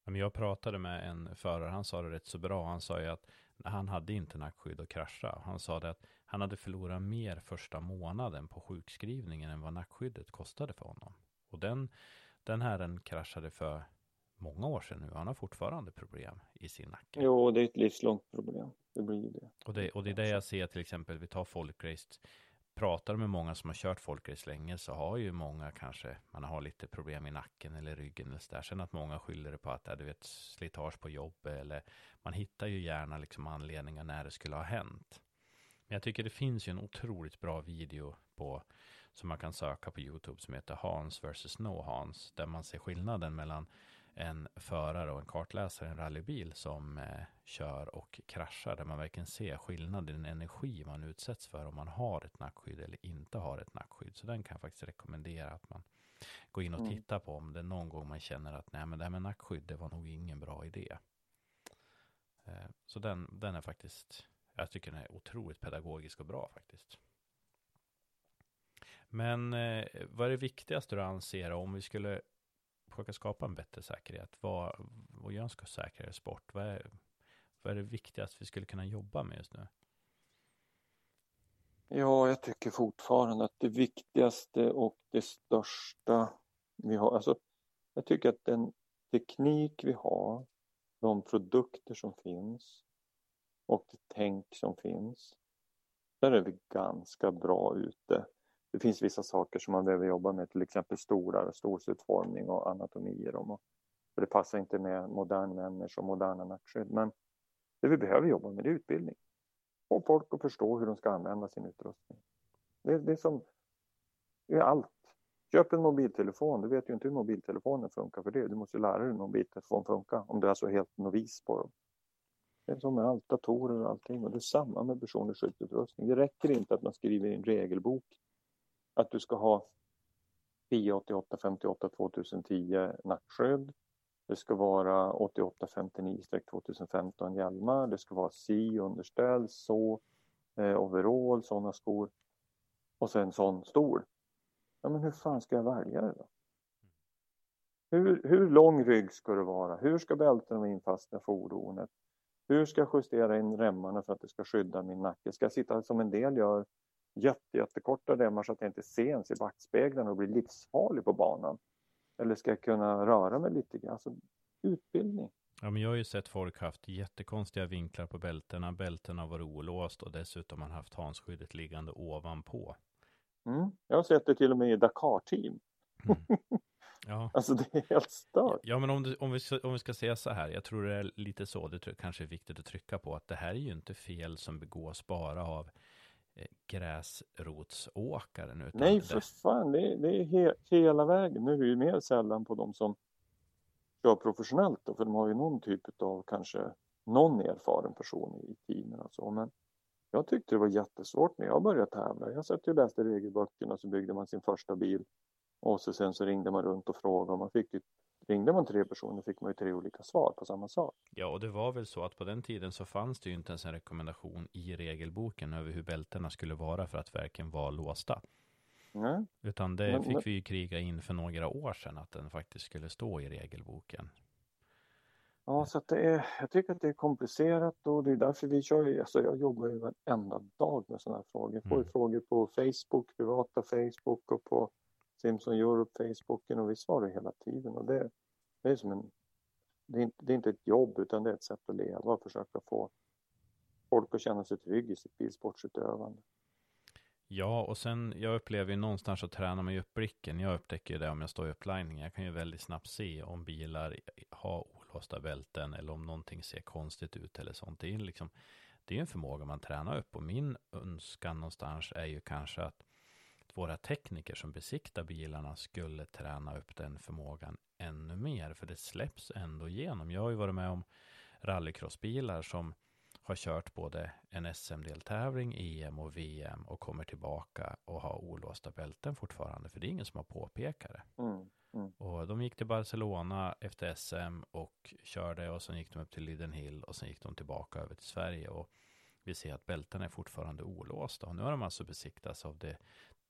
Jag pratade med en förare, han sa det rätt så bra. Han sa ju att han hade inte nackskydd och krascha. Han sa det att han hade förlorat mer första månaden på sjukskrivningen än vad nackskyddet kostade för honom. Och den, den herren kraschade för många år sedan nu. Han har fortfarande problem i sin nacke. Jo, det är ett livslångt problem. Det blir ju det. Och det, och det är det jag ser till exempel, vi tar folkrace pratar med många som har kört folkrace länge så har ju många kanske, man har lite problem i nacken eller ryggen eller sådär. Sen att många skyller det på att, du vet, slitage på jobbet eller man hittar ju gärna liksom anledningar när det skulle ha hänt. Men jag tycker det finns ju en otroligt bra video på, som man kan söka på YouTube som heter Hans vs. No Hans, där man ser skillnaden mellan en förare och en kartläsare i en rallybil som eh, kör och kraschar, där man verkligen ser skillnad i den energi man utsätts för om man har ett nackskydd eller inte har ett nackskydd. Så den kan jag faktiskt rekommendera att man gå in och mm. titta på om det är någon gång man känner att nej men det här med nackskydd det var nog ingen bra idé. Eh, så den, den är faktiskt, jag tycker den är otroligt pedagogisk och bra faktiskt. Men eh, vad är det viktigaste du anser om vi skulle försöka skapa en bättre säkerhet? Vad, vad gör en säkrare sport? Vad är, vad är det viktigaste vi skulle kunna jobba med just nu? Ja, jag tycker fortfarande att det viktigaste och det största vi har, alltså jag tycker att den teknik vi har, de produkter som finns och det tänk som finns, där är vi ganska bra ute. Det finns vissa saker som man behöver jobba med, till exempel stolar, stolsutformning och anatomier. Om, Och, det passar inte med modern människa och moderna nackskydd. Men det vi behöver jobba med det är utbildning. Få folk att förstå hur de ska använda sin utrustning. Det, det är som det är allt. Köp en mobiltelefon, du vet ju inte hur mobiltelefonen funkar för det. Du måste lära dig hur en mobiltelefon funkar om du är så helt novis på dem. Det är som med allt, datorer och allting. Och det är samma med personlig skyddsutrustning. Det räcker inte att man skriver i en regelbok att du ska ha 1088 58 2010 nackskydd. Det ska vara 88 59 2015 hjälmar. Det ska vara si underställ, så eh, overall, sådana skor. Och sen sån stol. Ja, men hur fan ska jag välja det då? Hur, hur lång rygg ska det vara? Hur ska bältena vara infastna i fordonet? Hur ska jag justera in remmarna för att det ska skydda min nacke? Ska jag sitta som en del gör jätte, jättekorta remmar så att jag inte ser ens i backspeglarna och blir livsfarlig på banan? Eller ska jag kunna röra mig lite grann? Alltså, utbildning. Ja, men jag har ju sett folk haft jättekonstiga vinklar på bältena. Bältena varit olåst och dessutom har man haft handskyddet liggande ovanpå. Mm. Jag har sett det till och med i Dakar-team. Mm. Ja. alltså det är helt stört. Ja, men om, du, om, vi, om vi ska säga så här, jag tror det är lite så, det kanske är viktigt att trycka på, att det här är ju inte fel som begås bara av gräsrotsåkaren. Utan Nej, för det... fan, det är, det är he hela vägen. Nu är det ju mer sällan på de som kör professionellt då, för de har ju någon typ av kanske någon erfaren person i teamen och så. Men jag tyckte det var jättesvårt när jag började tävla. Jag satt och läste regelböckerna och så byggde man sin första bil och så sen så ringde man runt och frågade och man fick ju Ringde man tre personer fick man ju tre olika svar på samma sak. Ja, och det var väl så att på den tiden så fanns det ju inte ens en rekommendation i regelboken över hur bältena skulle vara för att verken var låsta. Nej. Utan det men, fick men... vi ju kriga in för några år sedan att den faktiskt skulle stå i regelboken. Ja, så att det är, jag tycker att det är komplicerat och det är därför vi kör, alltså jag jobbar ju varenda dag med sådana här frågor. Jag får mm. frågor på Facebook, privata Facebook och på Simson Europe, Facebooken och vi svarar hela tiden. Och det, det är som en, det är, inte, det är inte ett jobb utan det är ett sätt att leva och försöka få folk att känna sig trygg i sitt bilsportsutövande. Ja, och sen jag upplever ju någonstans att träna mig upp blicken. Jag upptäcker ju det om jag står i upplining. Jag kan ju väldigt snabbt se om bilar har olåsta bälten eller om någonting ser konstigt ut eller sånt. Det är, liksom, det är en förmåga man tränar upp och min önskan någonstans är ju kanske att våra tekniker som besiktar bilarna skulle träna upp den förmågan ännu mer, för det släpps ändå igenom. Jag har ju varit med om rallycrossbilar som har kört både en SM-deltävling, EM och VM och kommer tillbaka och har olåsta bälten fortfarande, för det är ingen som har påpekat det. Mm, mm. Och de gick till Barcelona efter SM och körde och sen gick de upp till Lidenhill och sen gick de tillbaka över till Sverige och vi ser att bälten är fortfarande olåsta och nu har de alltså besiktats av det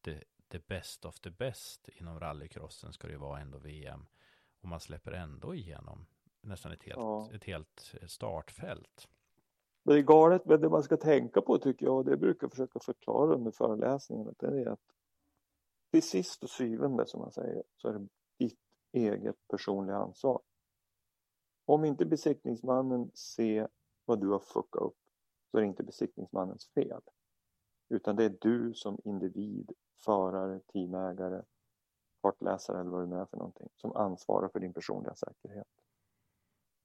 the, the best of the best inom rallycrossen ska det ju vara ändå VM. Och man släpper ändå igenom nästan ett helt, ja. ett helt startfält. Det är galet, men det man ska tänka på tycker jag, och det brukar jag försöka förklara under föreläsningen, att det är att till sist och syvende som man säger, så är det ditt eget personliga ansvar. Om inte besiktningsmannen ser vad du har fuckat upp, så är det inte besiktningsmannens fel. Utan det är du som individ förare, teamägare, kartläsare eller vad det nu är för någonting, som ansvarar för din personliga säkerhet.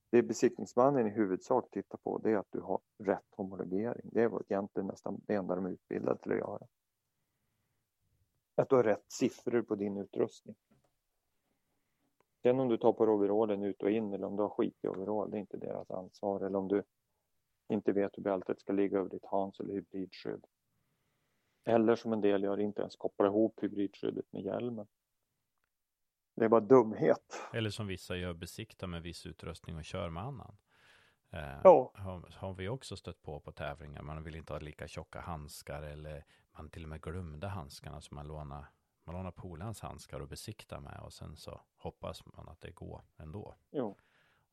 Det besiktningsmannen i huvudsak tittar på det är att du har rätt homologering. Det är egentligen nästan det enda de är utbildade till att göra. Att du har rätt siffror på din utrustning. Sen om du tar på overallen ut och in eller om du har skit i overall, det är inte deras ansvar. Eller om du inte vet hur bältet ska ligga över ditt hans eller hybridskydd. Eller som en del gör, inte ens koppla ihop hybridskyddet med hjälmen. det är bara dumhet. Eller som vissa gör, besikta med viss utrustning och kör med annan. Eh, Ja. har, har vi också stött på på tävlingar. Man vill inte ha lika tjocka handskar eller man till och med glömde handskarna så man lånar, man lånar polarens handskar och besikta med och sen så hoppas man att det går ändå. Jo.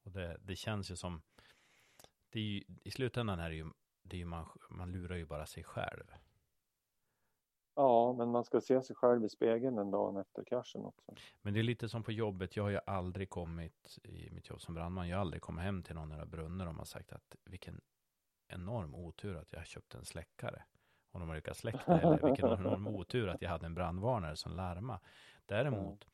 Och det, det känns ju som, det ju, i slutändan är det ju, det är ju man, man lurar ju bara sig själv. Ja, men man ska se sig själv i spegeln den dagen efter kraschen också. Men det är lite som på jobbet. Jag har ju aldrig kommit i mitt jobb som brandman. Jag har aldrig kommit hem till någon av brunnor och har sagt att vilken enorm otur att jag köpte en släckare. Och de har lyckats släcka det. Eller vilken enorm otur att jag hade en brandvarnare som larma. Däremot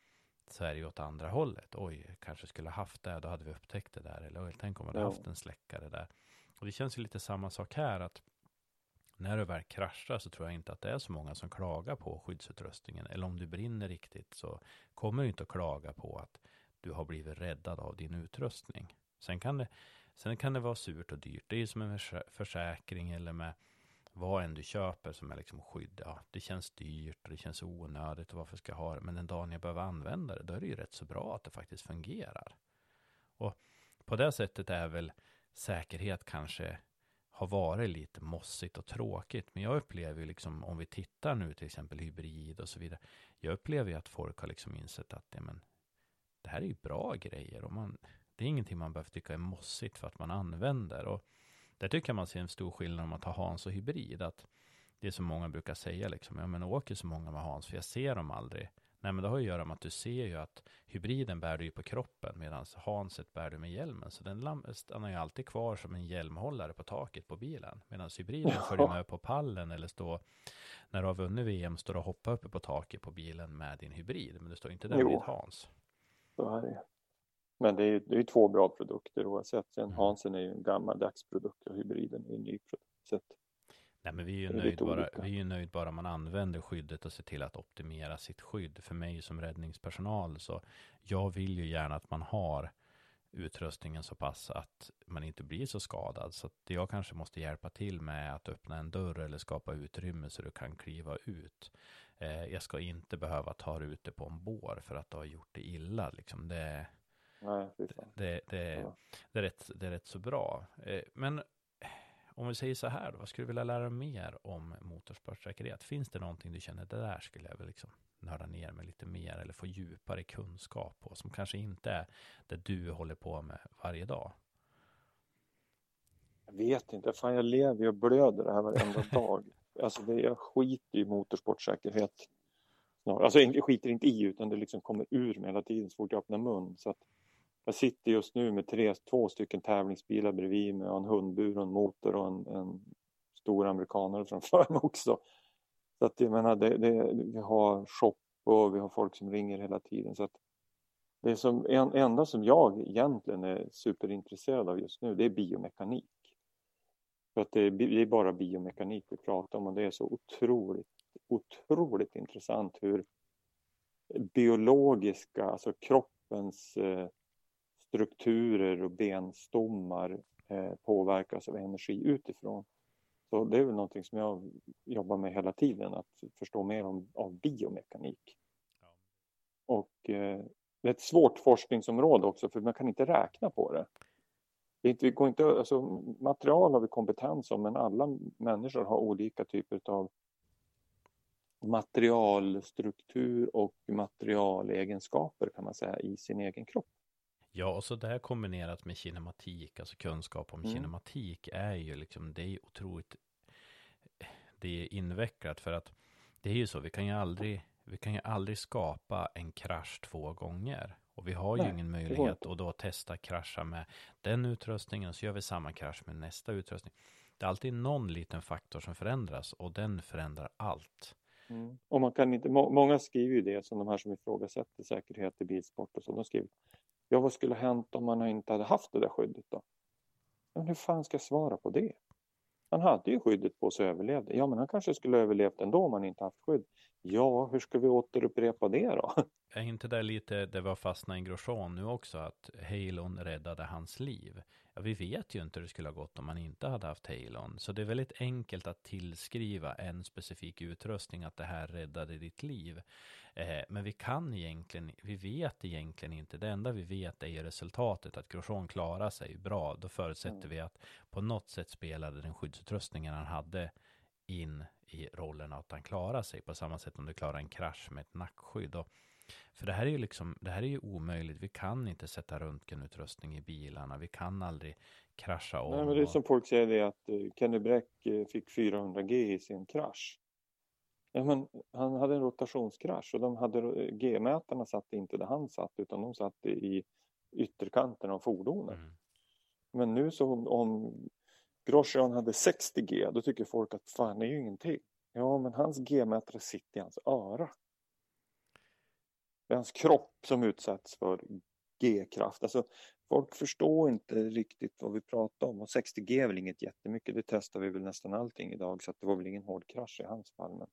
så är det ju åt andra hållet. Oj, kanske skulle ha haft det. Då hade vi upptäckt det där. Eller oj, tänk om vi hade Ja. haft en släckare där. Och det känns ju lite samma sak här. att när du väl kraschar så tror jag inte att det är så många som klagar på skyddsutrustningen. Eller om du brinner riktigt så kommer du inte att klaga på att du har blivit räddad av din utrustning. Sen kan det, sen kan det vara surt och dyrt. Det är ju som en försäkring eller med vad än du köper som är liksom skydd. Ja, det känns dyrt och det känns onödigt och varför ska jag ha det? Men den dagen jag behöver använda det, då är det ju rätt så bra att det faktiskt fungerar. Och på det sättet är väl säkerhet kanske har varit lite mossigt och tråkigt. Men jag upplever ju liksom, om vi tittar nu till exempel hybrid och så vidare. Jag upplever ju att folk har liksom insett att ja, men, det här är ju bra grejer. Och man, det är ingenting man behöver tycka är mossigt för att man använder. Och där tycker jag man ser en stor skillnad om man tar Hans och hybrid. Att det är som många brukar säga, liksom, ja men åker så många med Hans för jag ser dem aldrig. Nej men det har ju att göra med att du ser ju att hybriden bär du ju på kroppen medan Hanset bär du med hjälmen. Så den stannar ju alltid kvar som en hjälmhållare på taket på bilen. Medan hybriden följer med på pallen eller står, när du har vunnit VM, står du och hoppar uppe på taket på bilen med din hybrid. Men du står inte där Jo. vid Hans. Så är det. Men det är ju det är två bra produkter oavsett. Sen Mm. Hansen är ju en gammaldags produkt och hybriden är en ny produkt. Nej, men vi är ju Det nöjd bara, vi är ju nöjd bara man använder skyddet och ser till att optimera sitt skydd. För mig som räddningspersonal så jag vill ju gärna att man har utrustningen så pass att man inte blir så skadad. Så att jag kanske måste hjälpa till med att öppna en dörr eller skapa utrymme så du kan kliva ut. Eh, jag ska inte behöva ta ut det på en bår för att du har gjort det illa. Liksom. Det, nej, fan. det, det, Ja. det, är rätt, det är rätt så bra. Eh, Men om vi säger så här då, vad skulle du vilja lära dig mer om motorsportsäkerhet? Finns det någonting du känner, det där skulle jag väl liksom nörda ner mig lite mer eller få djupare kunskap på, som kanske inte är det du håller på med varje dag? Jag vet inte, fan jag lever ju och blöder det här varenda dag. Alltså det, jag skiter i motorsportsäkerhet. Alltså jag skiter inte i utan det liksom kommer ur mig hela tiden så fort jag öppnar mun. Så att jag sitter just nu med tre, två stycken tävlingsbilar bredvid mig och en hundbur och en motor och en, en stor amerikanare framför mig också. Så att jag menar, det, det, vi har shop och vi har folk som ringer hela tiden. Så att det som, en, enda som jag egentligen är superintresserad av just nu, det är biomekanik. För att det är, det är bara biomekanik vi pratar om och det är så otroligt, otroligt intressant hur biologiska, alltså kroppens eh, strukturer och benstommar eh, påverkas av energi utifrån. Så det är väl någonting som jag jobbar med hela tiden, att förstå mer om av biomekanik. Ja. Och eh, det är ett svårt forskningsområde också för man kan inte räkna på det. det inte, vi går inte, alltså, material har vi kompetens om men alla människor har olika typer av materialstruktur och materialegenskaper kan man säga i sin egen kropp. Ja, och så det här kombinerat med kinematik, alltså kunskap om Mm. kinematik är ju liksom, det är otroligt, det är invecklat för att det är ju så, vi kan ju aldrig, vi kan ju aldrig skapa en krasch två gånger. Och vi har ju Nej, ingen möjlighet att då testa krascha med den utrustningen, så gör vi samma krasch med nästa utrustning. Det är alltid någon liten faktor som förändras och den förändrar allt. Mm. Och man kan inte, må, många skriver ju det som de här som ifrågasätter säkerhet i bilsport och så. De skriver, ja vad skulle ha hänt om man inte hade haft det där skyddet då? Men hur fan ska jag svara på det? Han hade ju skyddet på sig och överlevde. Ja, men han kanske skulle ha överlevt ändå om han inte haft skydd. Ja, hur ska vi återupprepa det då? Är inte det lite, det var fastnat i Grosjean nu också, att Halon räddade hans liv? Ja, vi vet ju inte hur det skulle ha gått om man inte hade haft Halon. Så det är väldigt enkelt att tillskriva en specifik utrustning att det här räddade ditt liv. Eh, men vi kan egentligen, vi vet egentligen inte. Det enda vi vet är ju resultatet, att Grosjean klarar sig bra. Då förutsätter mm. vi att på något sätt spelade den skyddsutrustningen han hade in i rollen att han klarar sig på samma sätt om du klarar en krasch med ett nackskydd. Och för det här är ju liksom, det här är ju omöjligt. Vi kan inte sätta röntgenutrustning i bilarna. Vi kan aldrig krascha om. Nej, men det är som folk säger det att uh, Kenny Bräck uh, fick 400G i sin krasch. Ja, men han hade en rotationskrasch och de hade G-mätarna satt inte där han satt utan de satt i ytterkanten av fordonet. Mm. Men nu så om, om Grosjean hade 60G då tycker folk att fan det är ju ingenting. Ja men hans G-mätare sitter i hans öra. Det är hans kropp som utsätts för G-kraft. Alltså, folk förstår inte riktigt vad vi pratar om och 60G är väl inget jättemycket. Det testar vi väl nästan allting idag så att det var väl ingen hård krasch i hans fall. Men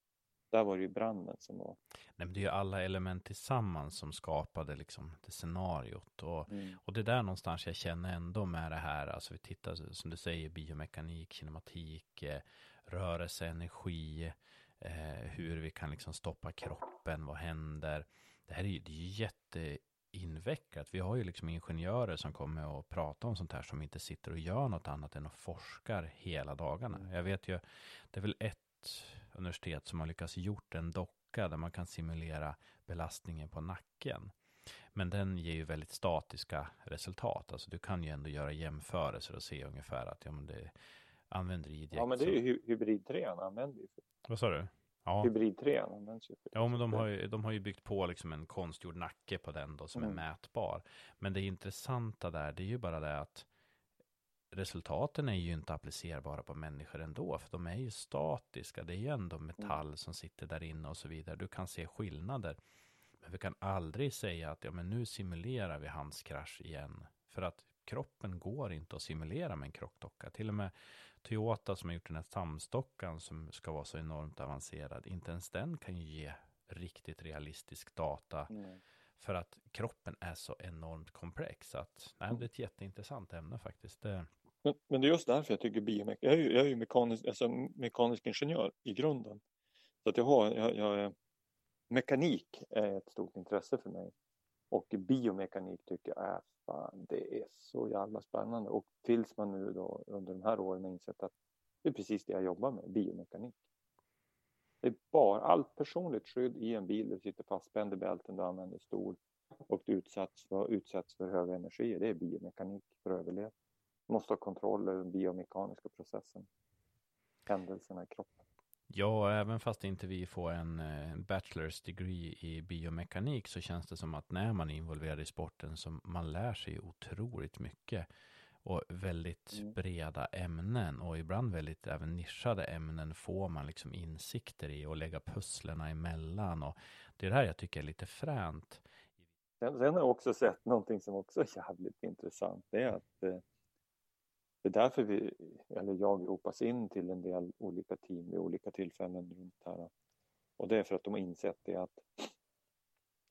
där var det ju branden som var. Nej, men det är ju alla element tillsammans som skapade liksom det scenariot. Och, mm. och det är där någonstans jag känner ändå med det här. Alltså vi tittar som du säger biomekanik, kinematik, eh, rörelse, energi, eh, hur vi kan liksom stoppa kroppen, vad händer? det här är ju, det är jätteinvecklat. Vi har ju liksom ingenjörer som kommer och pratar om sånt här som inte sitter och gör något annat än att forskar hela dagarna. Mm. Jag vet ju, det är väl ett universitet som har lyckats gjort en docka där man kan simulera belastningen på nacken. Men den ger ju väldigt statiska resultat. Alltså du kan ju ändå göra jämförelser och se ungefär att ja, men det använder idjekt. Ja, men det är ju hybrid 3 använder vi. Vad sa du? Ja. Hybrid 3 används ju. Ja, men de har ju, de har ju byggt på liksom en konstgjord nacke på den då som mm. är mätbar. Men det intressanta där, det är ju bara det att resultaten är ju inte applicerbara på människor ändå, för de är ju statiska. Det är ju ändå metall mm. som sitter där inne och så vidare. Du kan se skillnader. Men vi kan aldrig säga att ja, men nu simulerar vi hans krasch igen. För att kroppen går inte att simulera med en krockdocka. Till och med Toyota som har gjort den här samstockan som ska vara så enormt avancerad, inte ens den kan ju ge riktigt realistisk data. Mm. För att kroppen är så enormt komplex. Att, nej, det är ett jätteintressant ämne faktiskt. Det... Men, men, det är just därför jag tycker biomek... Jag är ju, jag är ju mekanisk, alltså, mekanisk ingenjör i grunden. Så att jag har, jag, jag, mekanik är ett stort intresse för mig. Och biomekanik tycker jag är fan, det är så jävla spännande. Och tills man nu då under de här åren har insett att det är precis det jag jobbar med, biomekanik. Det är bara allt personligt skydd i en bil, du sitter fastspänd i bälten, du använder stol och du utsätts för, utsätts för höga energier. Det är biomekanik för att överleva. Måste ha kontroll över den biomekaniska processen, händelserna i kroppen. Ja, även fast inte vi får en eh, bachelors degree i biomekanik så känns det som att när man är involverad i sporten så man lär sig otroligt mycket och väldigt mm. breda ämnen och ibland väldigt även nischade ämnen får man liksom insikter i och lägga pusslerna emellan och det är det här jag tycker är lite fränt. Sen, sen har jag också sett någonting som också är jävligt intressant. Det är att eh, det är därför vi, eller jag ropas in till en del olika team vid olika tillfällen runt här. Och det är för att de har insett det att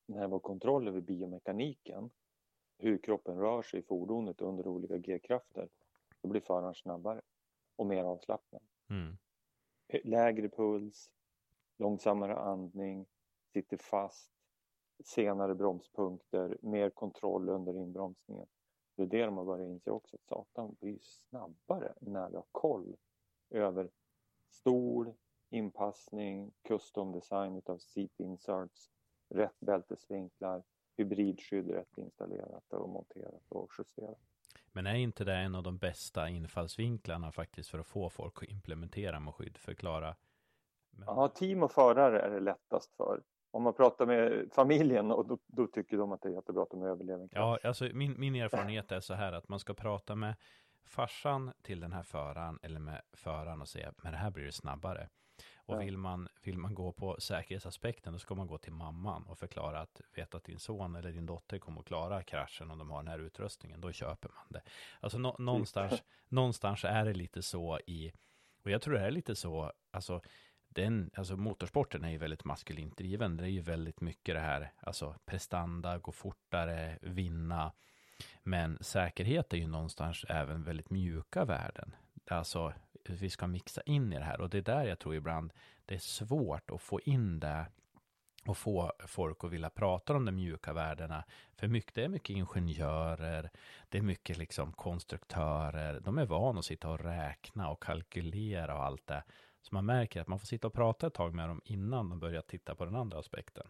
när var kontroll över biomekaniken, hur kroppen rör sig i fordonet under olika G-krafter, då blir föraren snabbare och mer avslappnad. Mm. Lägre puls, långsammare andning, sitter fast, senare bromspunkter, mer kontroll under inbromsningen. Det är det de har börjat inse också, att satan blir snabbare när du har koll över stol, inpassning, custom design av seat inserts, rätt bältesvinklar, hybridskydd rätt installerat och monterat och justerat. Men är inte det en av de bästa infallsvinklarna faktiskt för att få folk att implementera med skydd? Förklara. Men... Ja, team och förare är det lättast för om man pratar med familjen och då, då, tycker de att det är jättebra att de överlever Ja, alltså min, min erfarenhet är så här att man ska prata med farsan till den här föraren eller med föraren och säga men det här blir det snabbare. Och ja. vill, man, vill man gå på säkerhetsaspekten då ska man gå till mamman och förklara att vet att din son eller din dotter kommer att klara kraschen om de har den här utrustningen, då köper man det. Alltså nå, någonstans, någonstans är det lite så i, och jag tror det är lite så, alltså den, alltså motorsporten är ju väldigt maskulint driven. Det är ju väldigt mycket det här, alltså prestanda, gå fortare, vinna. Men säkerhet är ju någonstans även väldigt mjuka värden. Alltså, vi ska mixa in i det här och det är där jag tror ibland det är svårt att få in det och få folk att vilja prata om de mjuka värdena. För mycket, det är mycket ingenjörer, det är mycket liksom konstruktörer, de är vana att sitta och räkna och kalkylera och allt det. Så man märker att man får sitta och prata ett tag med dem innan de börjar titta på den andra aspekten.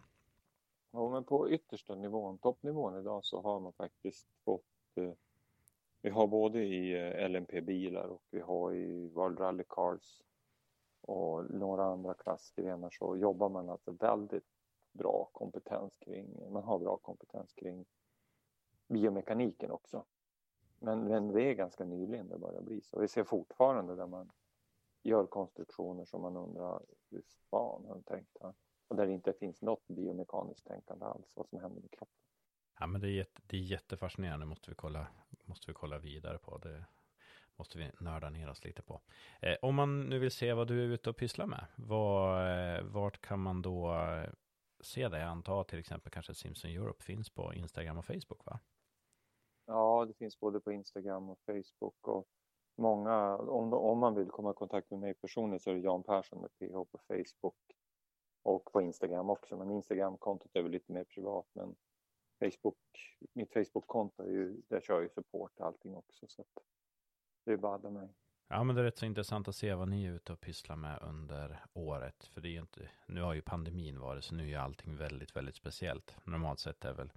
Ja, men på yttersta nivån, toppnivån idag, så har man faktiskt fått eh, vi har både i eh, LMP-bilar och vi har i World Rally Cars och några andra klassgrenar så jobbar man alltså väldigt bra kompetens kring, man har bra kompetens kring biomekaniken också. Men, men det är ganska nyligen det börjar bli så. Vi ser fortfarande där man gör konstruktioner som man undrar hur fan de tänkt här? Och där det inte finns något biomekaniskt tänkande alls, vad som händer med kroppen. Ja, men det är, jätte, det är jättefascinerande, måste vi, kolla, måste vi kolla vidare på. Det måste vi nörda ner oss lite på. Eh, om man nu vill se vad du är ute och pysslar med, vad, eh, vart kan man då se det? Jag antar till exempel kanske Simpson Europe finns på Instagram och Facebook, va? Ja, det finns både på Instagram och Facebook och många, om, om man vill komma i kontakt med mig personligen så är det Jan Persson med PH på Facebook och på Instagram också. Men Instagram-kontot är väl lite mer privat. Men Facebook, mitt Facebook-konto är ju, där kör jag ju support och allting också. Så att det är bara mig. Ja, men det är rätt så intressant att se vad ni är ute och pysslar med under året. För det är ju inte, nu har ju pandemin varit, så nu är allting väldigt, väldigt speciellt. Normalt sett är väl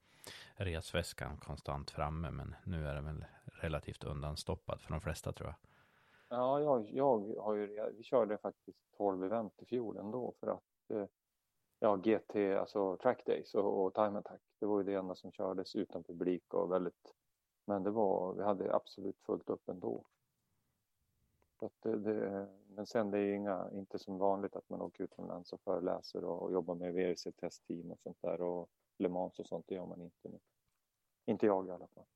resväskan konstant framme, men nu är det väl relativt undanstoppad för de flesta tror jag. Ja, jag, jag har ju, vi körde faktiskt 12 event i fjol ändå för att eh, ja, GT, alltså track days och, och time attack, det var ju det enda som kördes utan publik och väldigt, men det var, vi hade absolut fullt upp ändå. Det, det, men sen det är ju inga, inte som vanligt att man åker utomlands och föreläser och, och jobbar med VRC-testteam och sånt där och Le Mans och sånt, det gör man inte nu. Inte jag i alla fall.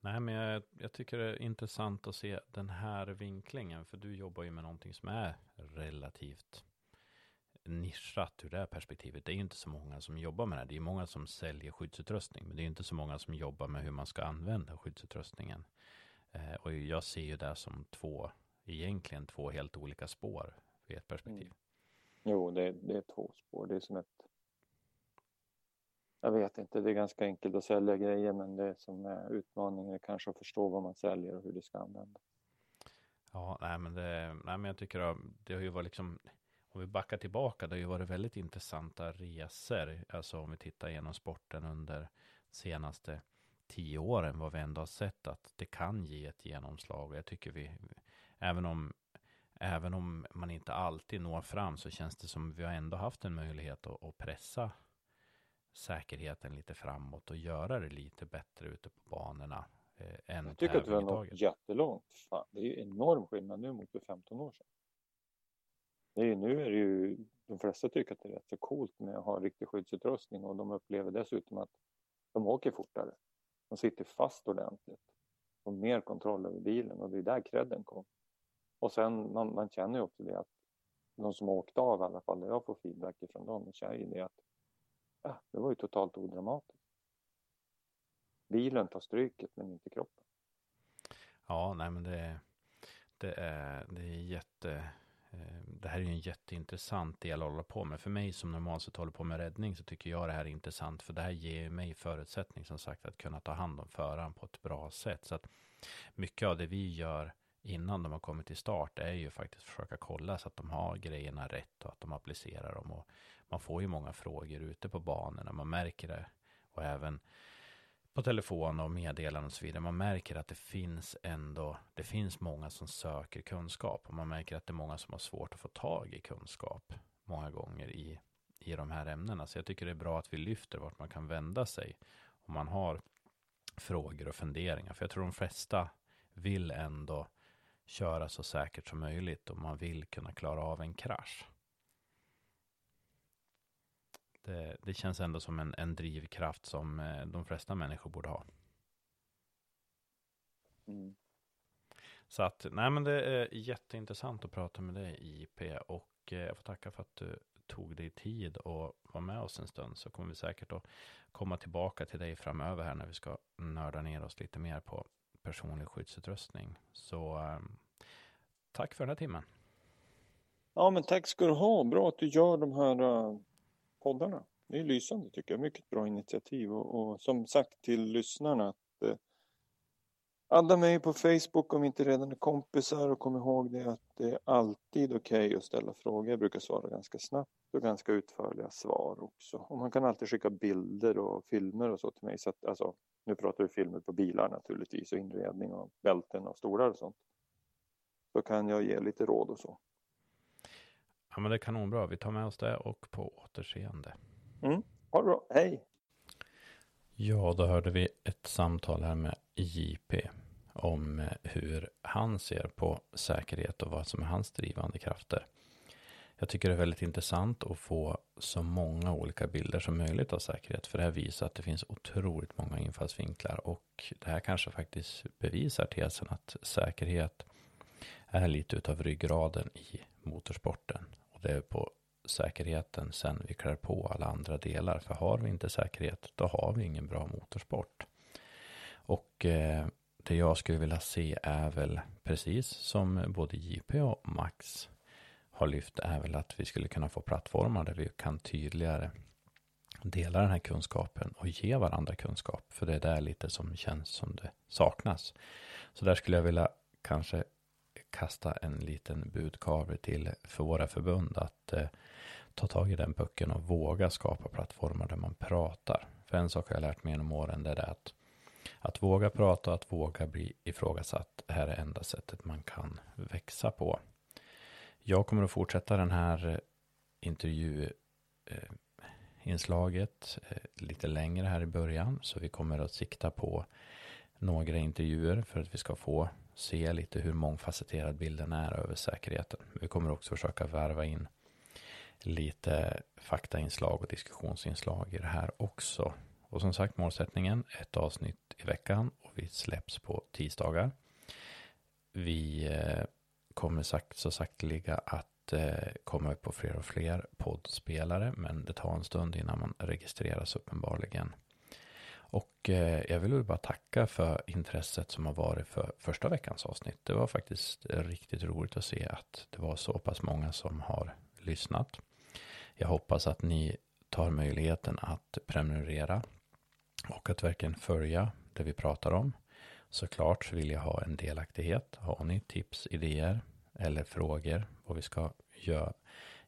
Nej, men jag, jag, tycker det är intressant att se den här vinklingen, för du jobbar ju med någonting som är relativt nischat ur det här perspektivet. Det är ju inte så många som jobbar med det. Det är många som säljer skyddsutrustning, men det är inte så många som jobbar med hur man ska använda skyddsutrustningen. Eh, och jag ser ju det som två egentligen två helt olika spår i ett perspektiv. Mm. Jo, det, det är två spår. Det är som ett... Jag vet inte, det är ganska enkelt att sälja grejer men det som är utmaningen är kanske att förstå vad man säljer och hur det ska användas. Ja, nej men, det, nej men jag tycker att det har ju varit liksom, om vi backar tillbaka, det har ju varit väldigt intressanta resor, alltså om vi tittar igenom sporten under senaste tio åren, vad vi ändå har sett att det kan ge ett genomslag. Jag tycker vi, även om, även om man inte alltid når fram så känns det som vi har ändå haft en möjlighet att, att pressa säkerheten lite framåt och göra det lite bättre ute på banorna. Eh, än jag tycker att vi har nått jättelångt. Fan, det är ju enorm skillnad nu mot för 15 år sedan. Det är ju, nu är det ju, de flesta tycker att det är rätt så coolt med att ha riktig skyddsutrustning och de upplever dessutom att de åker fortare. De sitter fast ordentligt. Och mer kontroll över bilen och det är där credden kom. Och sen man, man känner ju också det att de som har åkt av i alla fall, jag får feedback ifrån dem, känner ju det att det var ju totalt odramatiskt. Bilen tar stryket men inte kroppen. Ja, nej men det, det, är, det är jätte eh, det här är ju en jätteintressant del att hålla på med. För mig som normalt sett håller på med räddning så tycker jag det här är intressant. För det här ger mig förutsättning som sagt att kunna ta hand om föraren på ett bra sätt. Så att mycket av det vi gör innan de har kommit till start är ju faktiskt försöka kolla så att de har grejerna rätt och att de applicerar dem. Och man får ju många frågor ute på banorna, man märker det. Och även på telefon och meddelanden och så vidare. Man märker att det finns ändå, det finns många som söker kunskap och man märker att det är många som har svårt att få tag i kunskap många gånger i, i de här ämnena. Så jag tycker det är bra att vi lyfter vart man kan vända sig om man har frågor och funderingar. För jag tror de flesta vill ändå köra så säkert som möjligt och man vill kunna klara av en krasch. Det, det känns ändå som en, en drivkraft som eh, de flesta människor borde ha. Mm. Så att, nej men det är jätteintressant att prata med dig IP och eh, jag får tacka för att du tog dig tid och var med oss en stund så kommer vi säkert att komma tillbaka till dig framöver här när vi ska nörda ner oss lite mer på personlig skyddsutrustning. Så eh, tack för den här timmen. Ja, men tack ska du ha. Bra att du gör de här poddarna. Det är lysande tycker jag. Mycket bra initiativ. Och, och som sagt till lyssnarna att eh, adda mig på Facebook om vi inte redan är kompisar och kom ihåg det att det är alltid okej okay att ställa frågor. Jag brukar svara ganska snabbt och ganska utförliga svar också. Och man kan alltid skicka bilder och filmer och så till mig. Så att, alltså, nu pratar vi filmer på bilar naturligtvis och inredning och bälten och stolar och sånt. Då kan jag ge lite råd och så. Ja, men det är kanonbra. Vi tar med oss det och på återseende. Mm. Ha det bra. Hej! Ja, då hörde vi ett samtal här med JP om eh, hur han ser på säkerhet och vad som är hans drivande krafter. Jag tycker det är väldigt intressant att få så många olika bilder som möjligt av säkerhet. För det här visar att det finns otroligt många infallsvinklar. Och det här kanske faktiskt bevisar tesen att säkerhet är lite utav ryggraden i motorsporten. Det är på säkerheten sen vi klär på alla andra delar. För har vi inte säkerhet, då har vi ingen bra motorsport. Och eh, det jag skulle vilja se är väl precis som både JP och Max har lyft är väl att vi skulle kunna få plattformar där vi kan tydligare dela den här kunskapen och ge varandra kunskap. För det är där lite som känns som det saknas. Så där skulle jag vilja kanske kasta en liten budkavle till för våra förbund att eh, ta tag i den pucken och våga skapa plattformar där man pratar. För en sak har jag lärt mig genom åren det är att att våga prata och att våga bli ifrågasatt är det enda sättet man kan växa på. Jag kommer att fortsätta den här eh, intervjuinslaget eh, eh, lite längre här i början. Så vi kommer att sikta på några intervjuer för att vi ska få se lite hur mångfacetterad bilden är över säkerheten. Vi kommer också försöka värva in lite faktainslag och diskussionsinslag i det här också. Och som sagt målsättningen, ett avsnitt i veckan och vi släpps på tisdagar. Vi eh, kommer sagt, så sakteliga att eh, komma upp på fler och fler poddspelare, men det tar en stund innan man registreras uppenbarligen. Och eh, jag vill bara tacka för intresset som har varit för första veckans avsnitt. Det var faktiskt riktigt roligt att se att det var så pass många som har lyssnat. Jag hoppas att ni tar möjligheten att prenumerera och att verkligen följa det vi pratar om. Såklart så vill jag ha en delaktighet. Har ni tips, idéer eller frågor vad vi ska göra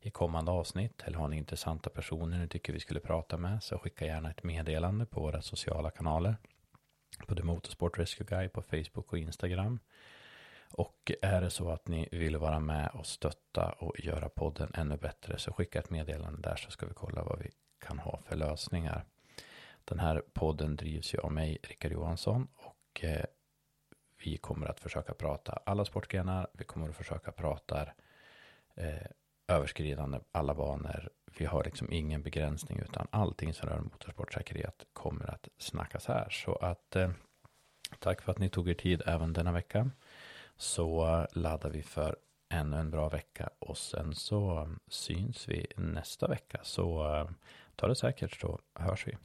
i kommande avsnitt eller har ni intressanta personer ni tycker vi skulle prata med så skicka gärna ett meddelande på våra sociala kanaler. På The Motorsport Rescue Guy på Facebook och Instagram. Och är det så att ni vill vara med och stötta och göra podden ännu bättre så skicka ett meddelande där så ska vi kolla vad vi kan ha för lösningar. Den här podden drivs ju av mig, Rickard Johansson, och eh, vi kommer att försöka prata alla sportgrenar. Vi kommer att försöka prata eh, överskridande alla banor. Vi har liksom ingen begränsning utan allting som rör motorsportsäkerhet kommer att snackas här. Så att eh, tack för att ni tog er tid även denna vecka. Så laddar vi för ännu en bra vecka och sen så syns vi nästa vecka. Så eh, ta det säkert så hörs vi.